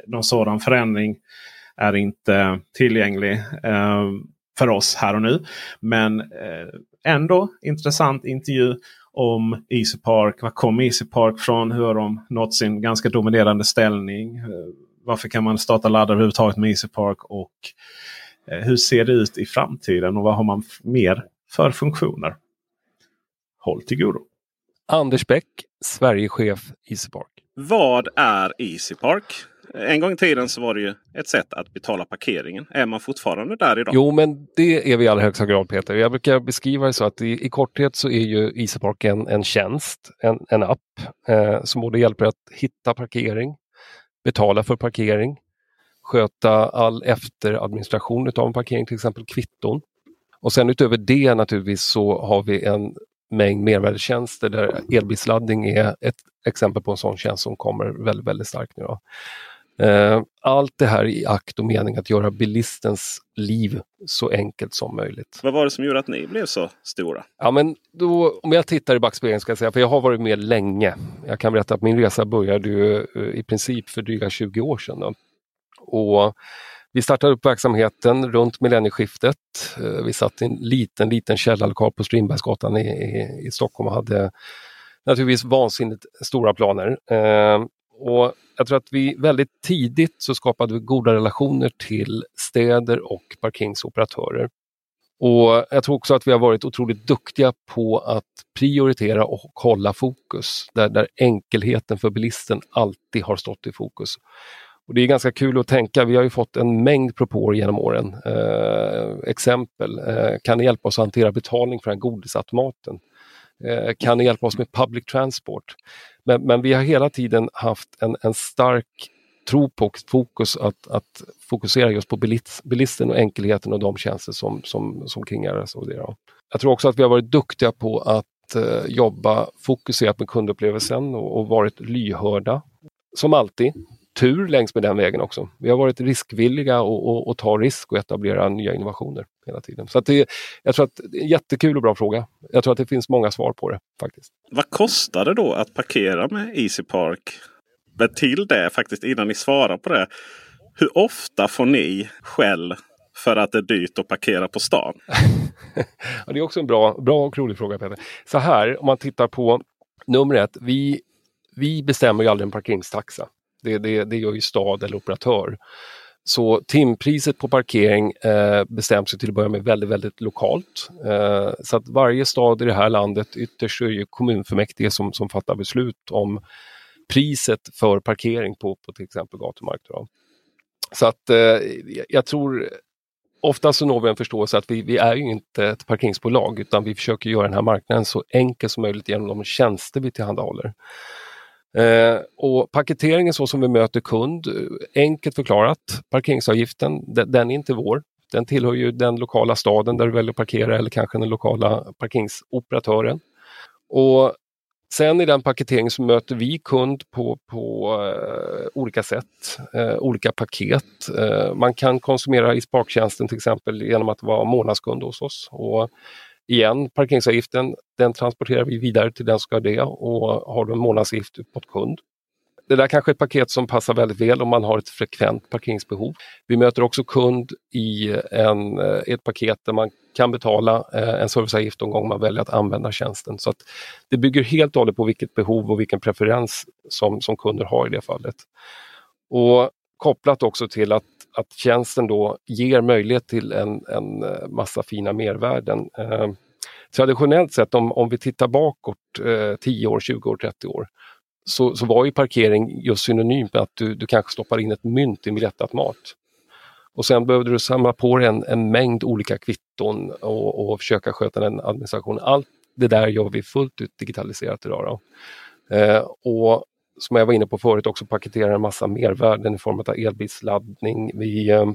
någon sådan förändring är inte tillgänglig eh, för oss här och nu. Men eh, ändå intressant intervju om Easy Park. Var kom Easy Park från? Hur har de nått sin ganska dominerande ställning? Varför kan man starta laddare överhuvudtaget med Easy Park? Och eh, hur ser det ut i framtiden? Och vad har man mer för funktioner? Håll till godo. Anders Bäck, Sverigechef Easy Park. Vad är Easy Park? En gång i tiden så var det ju ett sätt att betala parkeringen. Är man fortfarande där idag? Jo, men det är vi i allra högsta grad Peter. Jag brukar beskriva det så att i, i korthet så är ju EasyPark en, en tjänst, en, en app eh, som både hjälper att hitta parkering, betala för parkering, sköta all efteradministration av en parkering, till exempel kvitton. Och sen utöver det naturligtvis så har vi en mängd mervärdestjänster där elbilsladdning är ett exempel på en sån tjänst som kommer väldigt, väldigt starkt nu. Då. Eh, allt det här i akt och mening att göra bilistens liv så enkelt som möjligt. Vad var det som gjorde att ni blev så stora? Ja, men då, om jag tittar i backspegeln ska jag säga, för jag har varit med länge. Jag kan berätta att min resa började ju eh, i princip för dryga 20 år sedan. Då. Och vi startade upp verksamheten runt millennieskiftet. Eh, vi satt i en liten, liten källarlokal på Strindbergsgatan i, i, i Stockholm och hade naturligtvis vansinnigt stora planer. Och jag tror att vi väldigt tidigt så skapade vi goda relationer till städer och parkeringsoperatörer. Och Jag tror också att vi har varit otroligt duktiga på att prioritera och hålla fokus, där, där enkelheten för bilisten alltid har stått i fokus. Och Det är ganska kul att tänka, vi har ju fått en mängd propåer genom åren. Eh, exempel, eh, kan ni hjälpa oss att hantera betalning för den godisautomaten? Eh, kan ni hjälpa oss med public transport? Men, men vi har hela tiden haft en, en stark tro på och fokus att, att fokusera just på bilisten och enkelheten och de tjänster som, som, som kringar det. Jag tror också att vi har varit duktiga på att eh, jobba fokuserat med kundupplevelsen och, och varit lyhörda. Som alltid, tur längs med den vägen också. Vi har varit riskvilliga och, och, och ta risk och etablera nya innovationer hela tiden. Så det, jag tror att det är en jättekul och bra fråga. Jag tror att det finns många svar på det faktiskt. Vad kostar det då att parkera med Easy Park? Men till det faktiskt innan ni svarar på det. Hur ofta får ni skäll för att det är dyrt att parkera på stan? ja, det är också en bra, bra och rolig fråga Peter. Så här, om man tittar på nummer ett. Vi, vi bestämmer ju aldrig en parkeringstaxa. Det, det, det gör ju stad eller operatör. Så timpriset på parkering eh, bestäms till att börja med väldigt, väldigt lokalt. Eh, så att varje stad i det här landet, ytterst är det kommunfullmäktige som, som fattar beslut om priset för parkering på, på till exempel gatumark. Då. Så att eh, jag tror ofta så når vi en förståelse att vi, vi är ju inte ett parkeringsbolag utan vi försöker göra den här marknaden så enkel som möjligt genom de tjänster vi tillhandahåller. Eh, och paketeringen så som vi möter kund, eh, enkelt förklarat, parkeringsavgiften, den, den är inte vår. Den tillhör ju den lokala staden där du väljer att parkera eller kanske den lokala parkeringsoperatören. Och Sen i den paketeringen så möter vi kund på, på eh, olika sätt, eh, olika paket. Eh, man kan konsumera i sparktjänsten till exempel genom att vara månadskund hos oss. Och igen, parkeringsavgiften den transporterar vi vidare till den som ska det och har du en månadsavgift mot kund. Det där kanske är ett paket som passar väldigt väl om man har ett frekvent parkeringsbehov. Vi möter också kund i en, eh, ett paket där man kan betala eh, en serviceavgift de man väljer att använda tjänsten. Så att Det bygger helt och hållet på vilket behov och vilken preferens som, som kunder har i det fallet. Och Kopplat också till att, att tjänsten då ger möjlighet till en, en eh, massa fina mervärden. Eh, traditionellt sett om, om vi tittar bakåt eh, 10 år, 20 år, 30 år så, så var ju parkering just synonymt med att du, du kanske stoppar in ett mynt i en biljettautomat. Och sen behövde du samla på dig en, en mängd olika kvitton och, och försöka sköta den administrationen. Allt det där gör vi fullt ut digitaliserat idag. Eh, och som jag var inne på förut också paketerar en massa mervärden i form av elbilsladdning. Vi eh,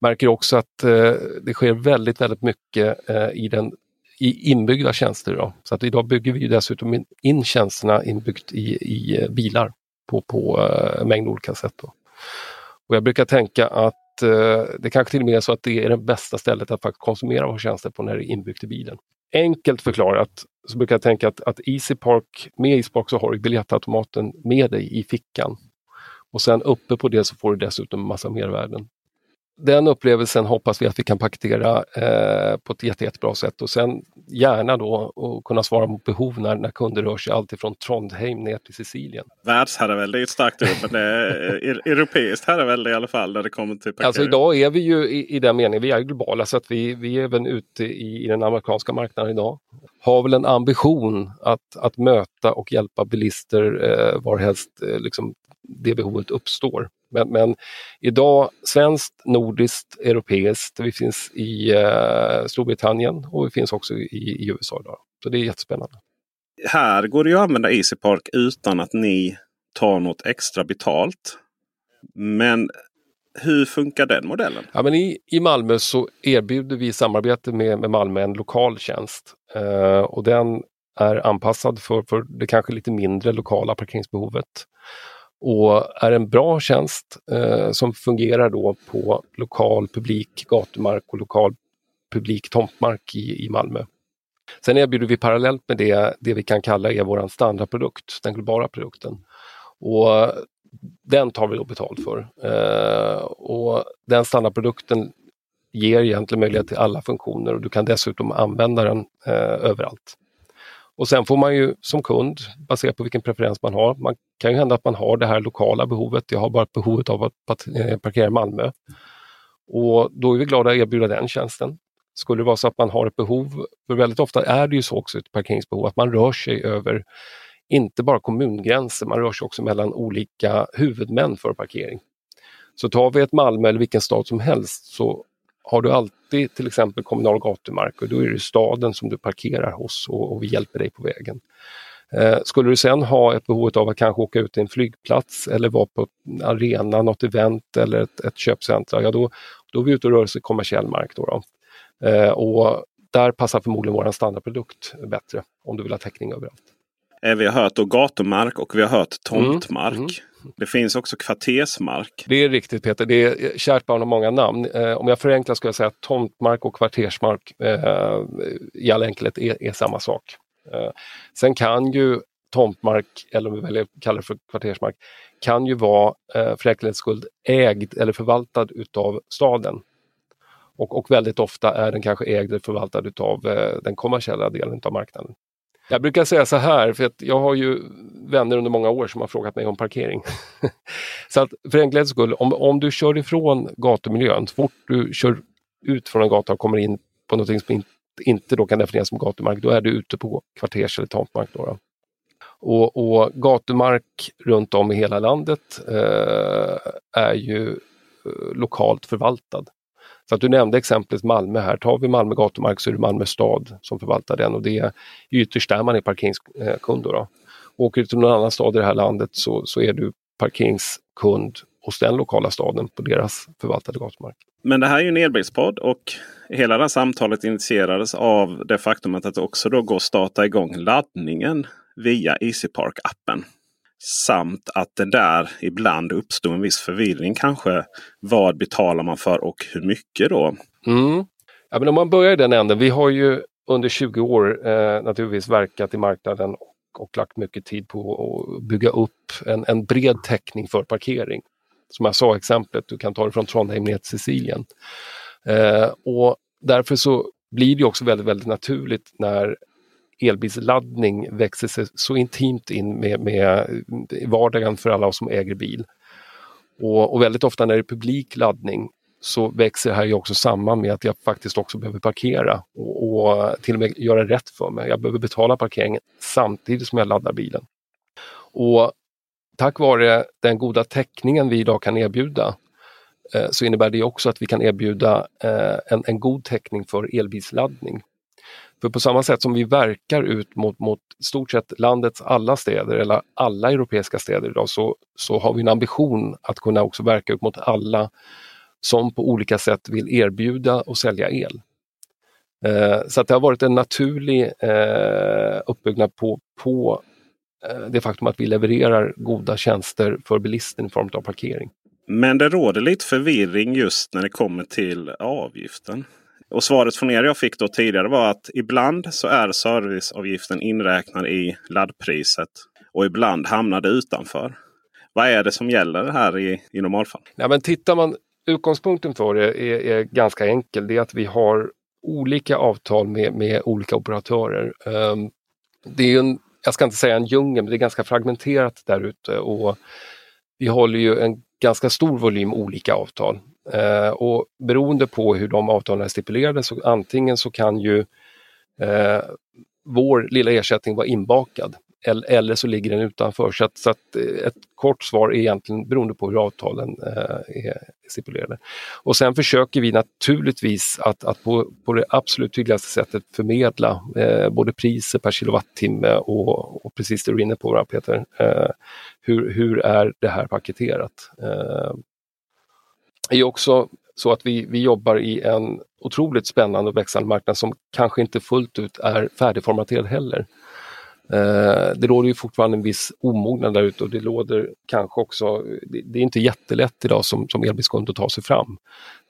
märker också att eh, det sker väldigt, väldigt mycket eh, i den i inbyggda tjänster. Då. Så att idag bygger vi dessutom in tjänsterna inbyggt i, i eh, bilar på, på en mängd olika sätt. Då. Och jag brukar tänka att eh, det kanske till och med är så att det är det bästa stället att faktiskt konsumera våra tjänster på när det är inbyggt i bilen. Enkelt förklarat så brukar jag tänka att, att EasyPark, med EasyPark så har du biljettautomaten med dig i fickan. Och sen uppe på det så får du dessutom massa mervärden den upplevelsen hoppas vi att vi kan paketera eh, på ett jätte, jättebra sätt och sen gärna då och kunna svara mot behov när, när kunder rör sig alltifrån Trondheim ner till Sicilien. Världsherravälde är ett starkt ord men det är europeiskt herravälde i alla fall när det kommer till parkering. Alltså idag är vi ju i, i den meningen, vi är globala så att vi, vi är även ute i, i den amerikanska marknaden idag. Har väl en ambition att, att möta och hjälpa bilister eh, varhelst eh, liksom, det behovet uppstår. Men, men, idag svenskt, nordiskt, europeiskt. Vi finns i eh, Storbritannien och vi finns också i, i USA. Idag. Så det är jättespännande. Här går det att använda EasyPark utan att ni tar något extra betalt. Men hur funkar den modellen? Ja, men i, I Malmö så erbjuder vi i samarbete med, med Malmö en lokal tjänst. Eh, och den är anpassad för, för det kanske lite mindre lokala parkeringsbehovet och är en bra tjänst eh, som fungerar då på lokal publik gatumark och lokal publik tomtmark i, i Malmö. Sen erbjuder vi parallellt med det det vi kan kalla är vår standardprodukt, den globala produkten. Och den tar vi då betalt för. Eh, och den standardprodukten ger egentligen möjlighet till alla funktioner och du kan dessutom använda den eh, överallt. Och sen får man ju som kund, baserat på vilken preferens man har, man kan ju hända att man har det här lokala behovet. Jag har bara behovet av att eh, parkera i Malmö. Och då är vi glada att erbjuda den tjänsten. Skulle det vara så att man har ett behov, för väldigt ofta är det ju så också ett parkeringsbehov, att man rör sig över inte bara kommungränser, man rör sig också mellan olika huvudmän för parkering. Så tar vi ett Malmö eller vilken stad som helst så har du alltid till exempel kommunal gatumark och då är det staden som du parkerar hos och, och vi hjälper dig på vägen. Eh, skulle du sen ha ett behov av att kanske åka ut till en flygplats eller vara på en arena, något event eller ett, ett köpcentra, ja då, då är vi ute och rör oss i kommersiell mark. Då, då. Eh, och där passar förmodligen vår standardprodukt bättre om du vill ha täckning överallt. Eh, vi har hört då gatumark och vi har hört tomtmark. Mm, mm. Det finns också kvartersmark. Det är riktigt Peter, det är kärt barn har många namn. Eh, om jag förenklar ska jag säga att tomtmark och kvartersmark eh, i all enkelhet är, är samma sak. Eh, sen kan ju tomtmark, eller om vi väljer att kalla det för kvartersmark, kan ju vara eh, för enkelhets skull ägd eller förvaltad utav staden. Och, och väldigt ofta är den kanske ägd eller förvaltad utav eh, den kommersiella delen av marknaden. Jag brukar säga så här, för att jag har ju vänner under många år som har frågat mig om parkering. så att för enkelhets skull, om, om du kör ifrån gatumiljön, så fort du kör ut från en gata och kommer in på något som inte, inte då kan definieras som gatumark, då är du ute på kvarters eller tomtmark. Då, då. Och, och, gatumark runt om i hela landet eh, är ju eh, lokalt förvaltad. Så att du nämnde exemplet Malmö här. Tar vi Malmö gatumark så är det Malmö stad som förvaltar den och det är ytterst där man är parkeringskund. Då. Åker du till någon annan stad i det här landet så, så är du parkeringskund hos den lokala staden på deras förvaltade gatumark. Men det här är ju en elbilspodd och hela det här samtalet initierades av det faktumet att det också då går att starta igång laddningen via EasyPark-appen. Samt att det där ibland uppstod en viss förvirring kanske. Vad betalar man för och hur mycket då? Mm. Ja, men om man börjar i den änden. Vi har ju under 20 år eh, naturligtvis verkat i marknaden och, och, lagt mycket tid på att bygga upp en, en bred täckning för parkering. Som jag sa exemplet, du kan ta det från Trondheim ner till Sicilien. Eh, och därför så blir det också väldigt, väldigt naturligt när elbilsladdning växer sig så intimt in med, med vardagen för alla oss som äger bil. Och, och, väldigt ofta när det är publik laddning så växer det här ju också samman med att jag faktiskt också behöver parkera och, och till och med göra rätt för mig. Jag behöver betala parkeringen samtidigt som jag laddar bilen. Och tack vare den goda täckningen vi idag kan erbjuda eh, så innebär det också att vi kan erbjuda eh, en, en god täckning för elbilsladdning. För på samma sätt som vi verkar ut mot, mot stort sett landets alla städer eller alla europeiska städer idag så, så har vi en ambition att kunna också verka ut mot alla som på olika sätt vill erbjuda och sälja el. Eh, så att det har varit en naturlig eh, uppbyggnad på, på eh, det faktum att vi levererar goda tjänster för bilisten i form av parkering. Men det råder lite förvirring just när det kommer till avgiften. Och svaret från er jag fick då tidigare var att ibland så är serviceavgiften inräknad i laddpriset och ibland hamnar det utanför. Vad är det som gäller här i, i normalfall? Ja, men tittar man, utgångspunkten för det är, är ganska enkel. Det är att vi har olika avtal med, med olika operatörer. Um, det är en, jag ska inte säga en djungel, men det är ganska fragmenterat där ute och vi håller ju en ganska stor volym olika avtal. Eh, och beroende på hur de avtalen är stipulerade så antingen så kan ju eh, vår lilla ersättning vara inbakad eller, eller så ligger den utanför. Så, att, så att eh, ett kort svar är egentligen beroende på hur avtalen eh, är stipulerade. Och sen försöker vi naturligtvis att, att på, på det absolut tydligaste sättet förmedla eh, både priser per kilowattimme och, och precis det du är inne på Peter. Eh, hur, hur är det här paketerat? Eh, är också så att vi, vi jobbar i en otroligt spännande och växande marknad som kanske inte fullt ut är färdigformaterad heller. Eh, det råder ju fortfarande en viss omognad där ute och det låter kanske också, det, det är inte jättelätt idag som, som elbilskund att ta sig fram.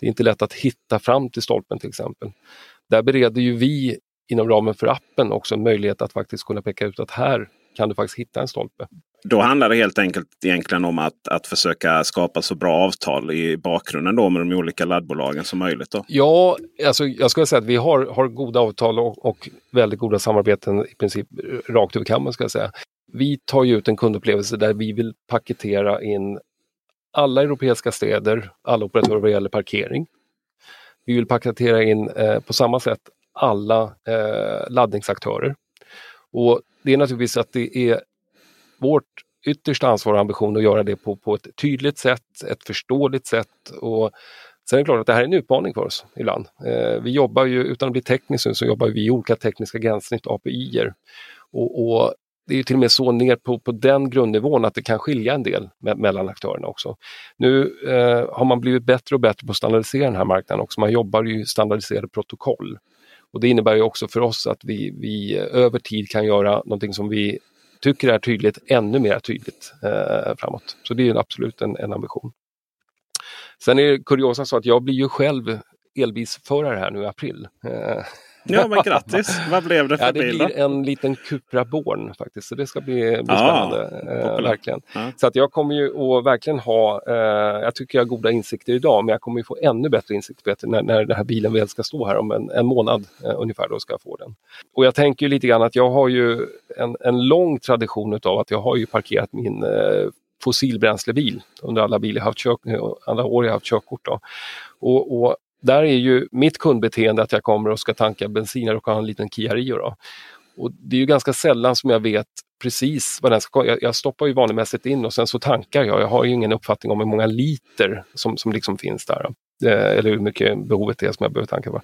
Det är inte lätt att hitta fram till stolpen till exempel. Där bereder ju vi inom ramen för appen också en möjlighet att faktiskt kunna peka ut att här kan du faktiskt hitta en stolpe. Då handlar det helt enkelt egentligen om att, att försöka skapa så bra avtal i bakgrunden då med de olika laddbolagen som möjligt. Då. Ja, alltså jag skulle säga att vi har, har goda avtal och, och väldigt goda samarbeten i princip rakt över kammen. Ska jag säga. Vi tar ju ut en kundupplevelse där vi vill paketera in alla europeiska städer, alla operatörer vad gäller parkering. Vi vill paketera in eh, på samma sätt alla eh, laddningsaktörer. Och Det är naturligtvis att det är vårt yttersta ansvar och ambition att göra det på, på ett tydligt sätt, ett förståeligt sätt. Och sen är det klart att det här är en utmaning för oss ibland. Eh, vi jobbar ju, utan att bli teknisk så jobbar vi i olika tekniska gränssnitt, API-er. Och, och, det är ju till och med så ner på, på den grundnivån att det kan skilja en del me mellan aktörerna också. Nu eh, har man blivit bättre och bättre på att standardisera den här marknaden också. Man jobbar ju standardiserade protokoll. Och det innebär ju också för oss att vi, vi över tid kan göra någonting som vi tycker är tydligt ännu mer tydligt eh, framåt. Så det är absolut en, en ambition. Sen är det kuriosa så att jag blir ju själv elbilsförare här nu i april. Eh, Eh, Ja, men grattis! Vad blev det för ja, det bil? blir en liten Cupra Born faktiskt, så det ska bli, bli spännande. Eh, verkligen. Ja. Så att jag kommer ju att verkligen ha, eh, jag tycker jag har goda insikter idag, men jag kommer ju få ännu bättre insikter när, när den här bilen väl ska stå här om en, en månad eh, ungefär, då ska jag få den. Och jag tänker ju lite grann att jag har ju en, en lång tradition utav att jag har ju parkerat min eh, fossilbränslebil under alla, bil jag haft kök, alla år jag haft körkort. Då. Och, och där är ju mitt kundbeteende att jag kommer och ska tanka bensin och ha en liten Kia Rio. Då. Och det är ju ganska sällan som jag vet precis vad den ska jag, jag stoppar ju vanemässigt in och sen så tankar jag. Jag har ju ingen uppfattning om hur många liter som, som liksom finns där. Eh, eller hur mycket behovet är som jag behöver tanka på.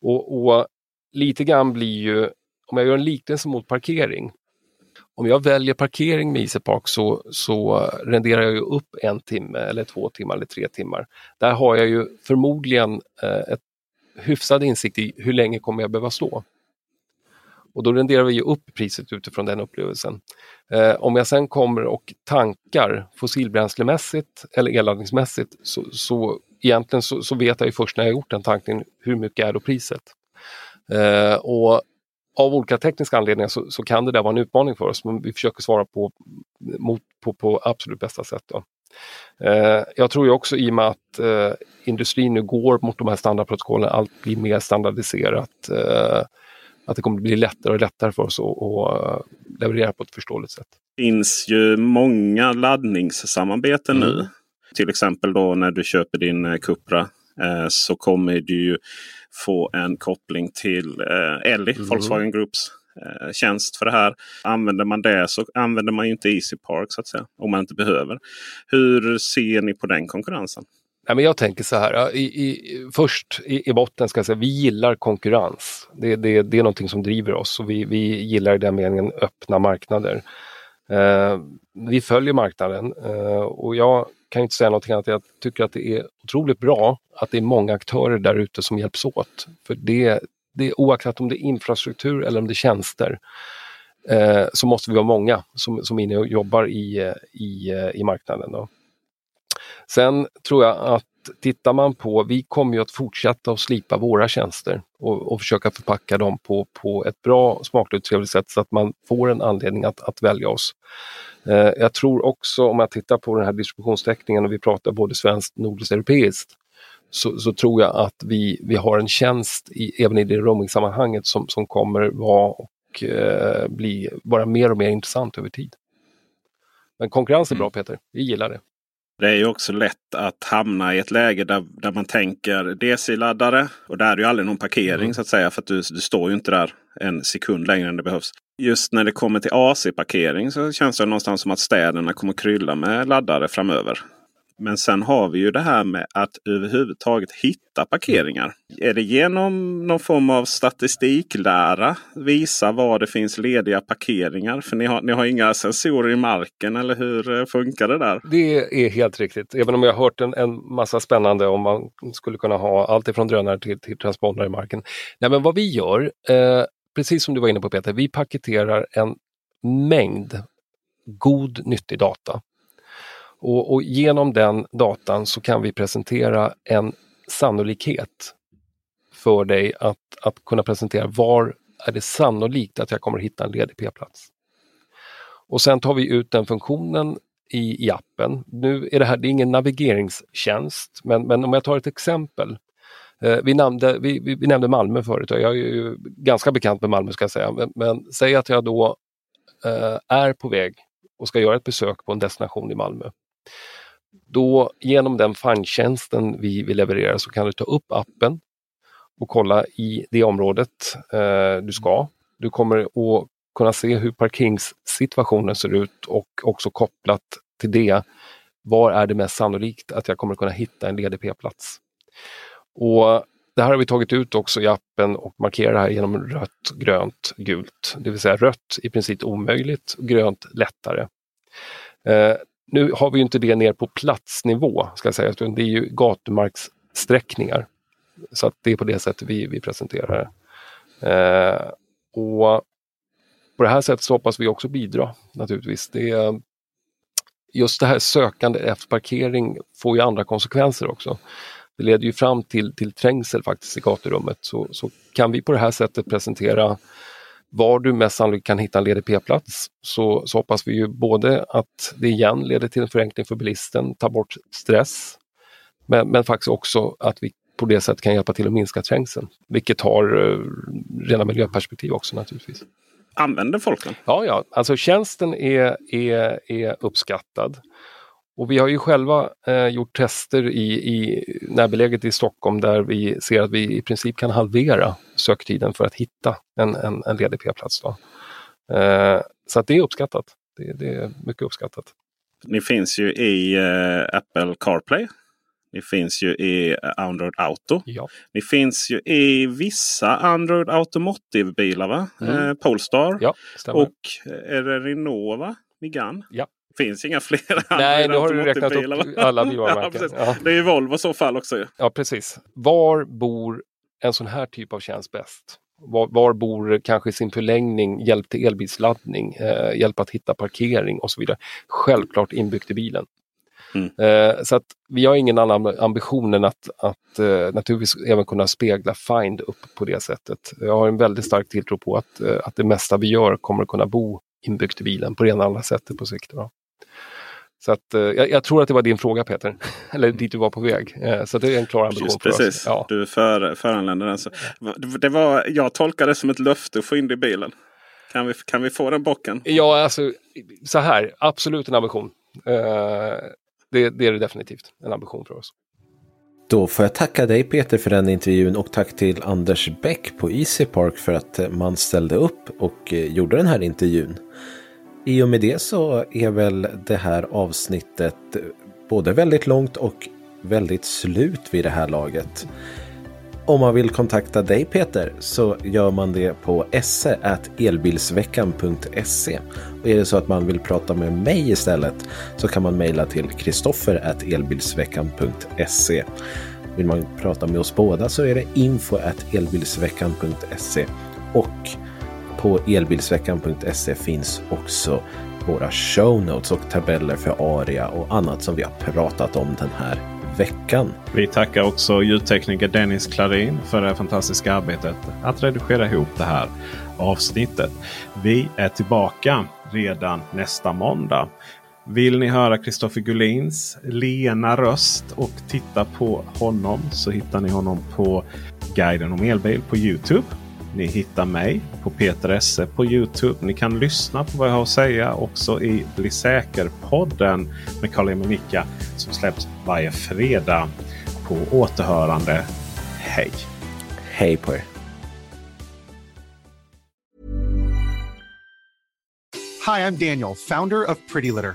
Och, och lite grann blir ju, om jag gör en liknelse mot parkering, om jag väljer parkering med EasyPark så, så renderar jag ju upp en timme eller två timmar eller tre timmar. Där har jag ju förmodligen eh, ett hyfsad insikt i hur länge kommer jag behöva stå. Och då renderar vi ju upp priset utifrån den upplevelsen. Eh, om jag sen kommer och tankar fossilbränslemässigt eller elladdningsmässigt så, så egentligen så, så, vet jag ju först när jag gjort den tankningen hur mycket är då priset. Eh, och av olika tekniska anledningar så, så, kan det där vara en utmaning för oss men vi försöker svara på, mot, på, på absolut bästa sätt. Då. Eh, jag tror ju också i och med att eh, industrin nu går mot de här standardprotokollen, allt blir mer standardiserat, eh, att det kommer bli lättare och lättare för oss att, att leverera på ett förståeligt sätt. Det finns ju många laddningssamarbeten mm. nu. Till exempel då när du köper din Cupra eh, så kommer du ju få en koppling till eh, Elli, mm. Volkswagen Groups eh, tjänst för det här. Använder man det så använder man ju inte Easy Park så att säga. Om man inte behöver. Hur ser ni på den konkurrensen? Ja, men jag tänker så här, i, i, först i, i, botten ska jag säga vi gillar konkurrens. Det, det, det är någonting som driver oss och vi, vi gillar i den meningen öppna marknader. Eh, vi följer marknaden eh, och jag kan inte säga någonting annat. Jag tycker att det är otroligt bra att det är många aktörer där ute som hjälps åt. För det, det är oaktat om det är infrastruktur eller om det är tjänster eh, så måste vi vara många som, som är inne och jobbar i, eh, i, eh, i marknaden. Då. Sen tror jag att tittar man på, vi kommer ju att fortsätta att slipa våra tjänster och, och försöka förpacka dem på, på ett bra, smakligt och trevligt sätt så att man får en anledning att, att välja oss. Eh, jag tror också om jag tittar på den här distributionstäckningen och vi pratar både svenskt, nordiskt, europeiskt så, så, tror jag att vi, vi har en tjänst i, även i det roaming-sammanhanget som, som kommer vara och eh, bli bara mer och mer intressant över tid. Men konkurrens är bra mm. Peter, vi gillar det. Det är ju också lätt att hamna i ett läge där, där man tänker DC-laddare. Och där är ju aldrig någon parkering mm. så att säga. För att du, du står ju inte där en sekund längre än det behövs. Just när det kommer till AC-parkering så känns det någonstans som att städerna kommer krylla med laddare framöver. Men sen har vi ju det här med att överhuvudtaget hitta parkeringar. Är det genom någon form av statistiklära visa var det finns lediga parkeringar? För ni har, ni har inga sensorer i marken eller hur eh, funkar det där? Det är helt riktigt. Även om jag har hört en, en massa spännande om man skulle kunna ha allt ifrån drönare till, till transpondrar i marken. Nej, men vad vi gör, eh, precis som du var inne på Peter, vi paketerar en mängd god nyttig data och, och, genom den datan så kan vi presentera en sannolikhet för dig att, att kunna presentera var är det sannolikt att jag kommer hitta en ledig p-plats. Och sen tar vi ut den funktionen i, i appen. Nu är det här det är ingen navigeringstjänst, men, men om jag tar ett exempel. Eh, vi, nämnde, vi, vi, vi, nämnde Malmö förut och jag är ju ganska bekant med Malmö ska jag säga. Men, men säg att jag då eh, är på väg och ska göra ett besök på en destination i Malmö. Då genom den findtjänsten vi, vi levererar så kan du ta upp appen och kolla i det området eh, du ska. Du kommer att kunna se hur parkeringssituationen ser ut och också kopplat till det, var är det mest sannolikt att jag kommer kunna hitta en ledig p-plats? Och det här har vi tagit ut också i appen och markerar här genom rött, grönt, gult. Det vill säga rött i princip omöjligt, grönt lättare. Eh, nu har vi inte det ner på platsnivå, ska jag säga, utan det är ju gatumarkssträckningar. Så att det är på det sättet vi, vi presenterar det. Eh, och på det här sättet så hoppas vi också bidra naturligtvis. Det är, just det här sökande efter parkering får ju andra konsekvenser också. Det leder ju fram till, till trängsel faktiskt i gaturummet. Så, så kan vi på det här sättet presentera var du mest sannolikt kan hitta en ledig p-plats så, så hoppas vi ju både att det igen leder till en förenkling för bilisten, ta bort stress, men, men faktiskt också att vi på det sättet kan hjälpa till att minska trängseln, vilket har uh, rena miljöperspektiv också naturligtvis. Använder folk den? Ja, ja, alltså tjänsten är, är, är uppskattad. Och vi har ju själva eh, gjort tester i, i närbeläget i Stockholm där vi ser att vi i princip kan halvera söktiden för att hitta en, en, en ledig p-plats. Eh, så det är uppskattat. Det, det, är mycket uppskattat. Ni finns ju i eh, Apple CarPlay. Ni finns ju i Android Auto. Ja. Ni finns ju i vissa Android Automotive-bilar? Mm. Eh, Polestar. Ja, och är det Renault va? Megane? Ja. Finns inga fler Nej, nu har du räknat upp alla bilvarumärken. ja. Det är ju Volvo i så fall också. Ja, precis. Var bor en sån här typ av tjänst bäst? Var, var bor kanske sin förlängning hjälp till elbilsladdning, eh, hjälp att hitta parkering och så vidare. Självklart inbyggt i bilen. Mm. Eh, så att vi har ingen annan ambition än att, att eh, naturligtvis även kunna spegla Find upp på det sättet. Jag har en väldigt stark tilltro på att, eh, att det mesta vi gör kommer att kunna bo inbyggt i bilen på det ena eller andra sättet på sikt. Då. Så att, eh, jag, jag tror att det var din fråga Peter, eller dit du var på väg. Eh, så det är en klar ambition Just för precis. oss. Ja. Du för, föranlände den. Så. Det var, jag tolkade det som ett löfte att få in det i bilen. Kan vi, kan vi få den bocken? Ja, alltså så här, absolut en ambition. Eh, det, det är det definitivt, en ambition för oss. Då får jag tacka dig Peter för den intervjun och tack till Anders Bäck på Easy Park för att man ställde upp och gjorde den här intervjun. I och med det så är väl det här avsnittet både väldigt långt och väldigt slut vid det här laget. Om man vill kontakta dig Peter så gör man det på esse.elbilsveckan.se. Och är det så att man vill prata med mig istället så kan man mejla till kristoffer.elbilsveckan.se. Vill man prata med oss båda så är det info.elbilsveckan.se och på elbilsveckan.se finns också våra show notes och tabeller för Aria och annat som vi har pratat om den här veckan. Vi tackar också ljudtekniker Dennis Klarin för det fantastiska arbetet att redigera ihop det här avsnittet. Vi är tillbaka redan nästa måndag. Vill ni höra Kristoffer Gullins lena röst och titta på honom så hittar ni honom på Guiden om elbil på Youtube. Ni hittar mig på Peter Esse på Youtube. Ni kan lyssna på vad jag har att säga också i Bli säker-podden med Karl-Emil Micka som släpps varje fredag. På återhörande. Hej! Hej på er! Hi, I'm Daniel, founder of Pretty Litter.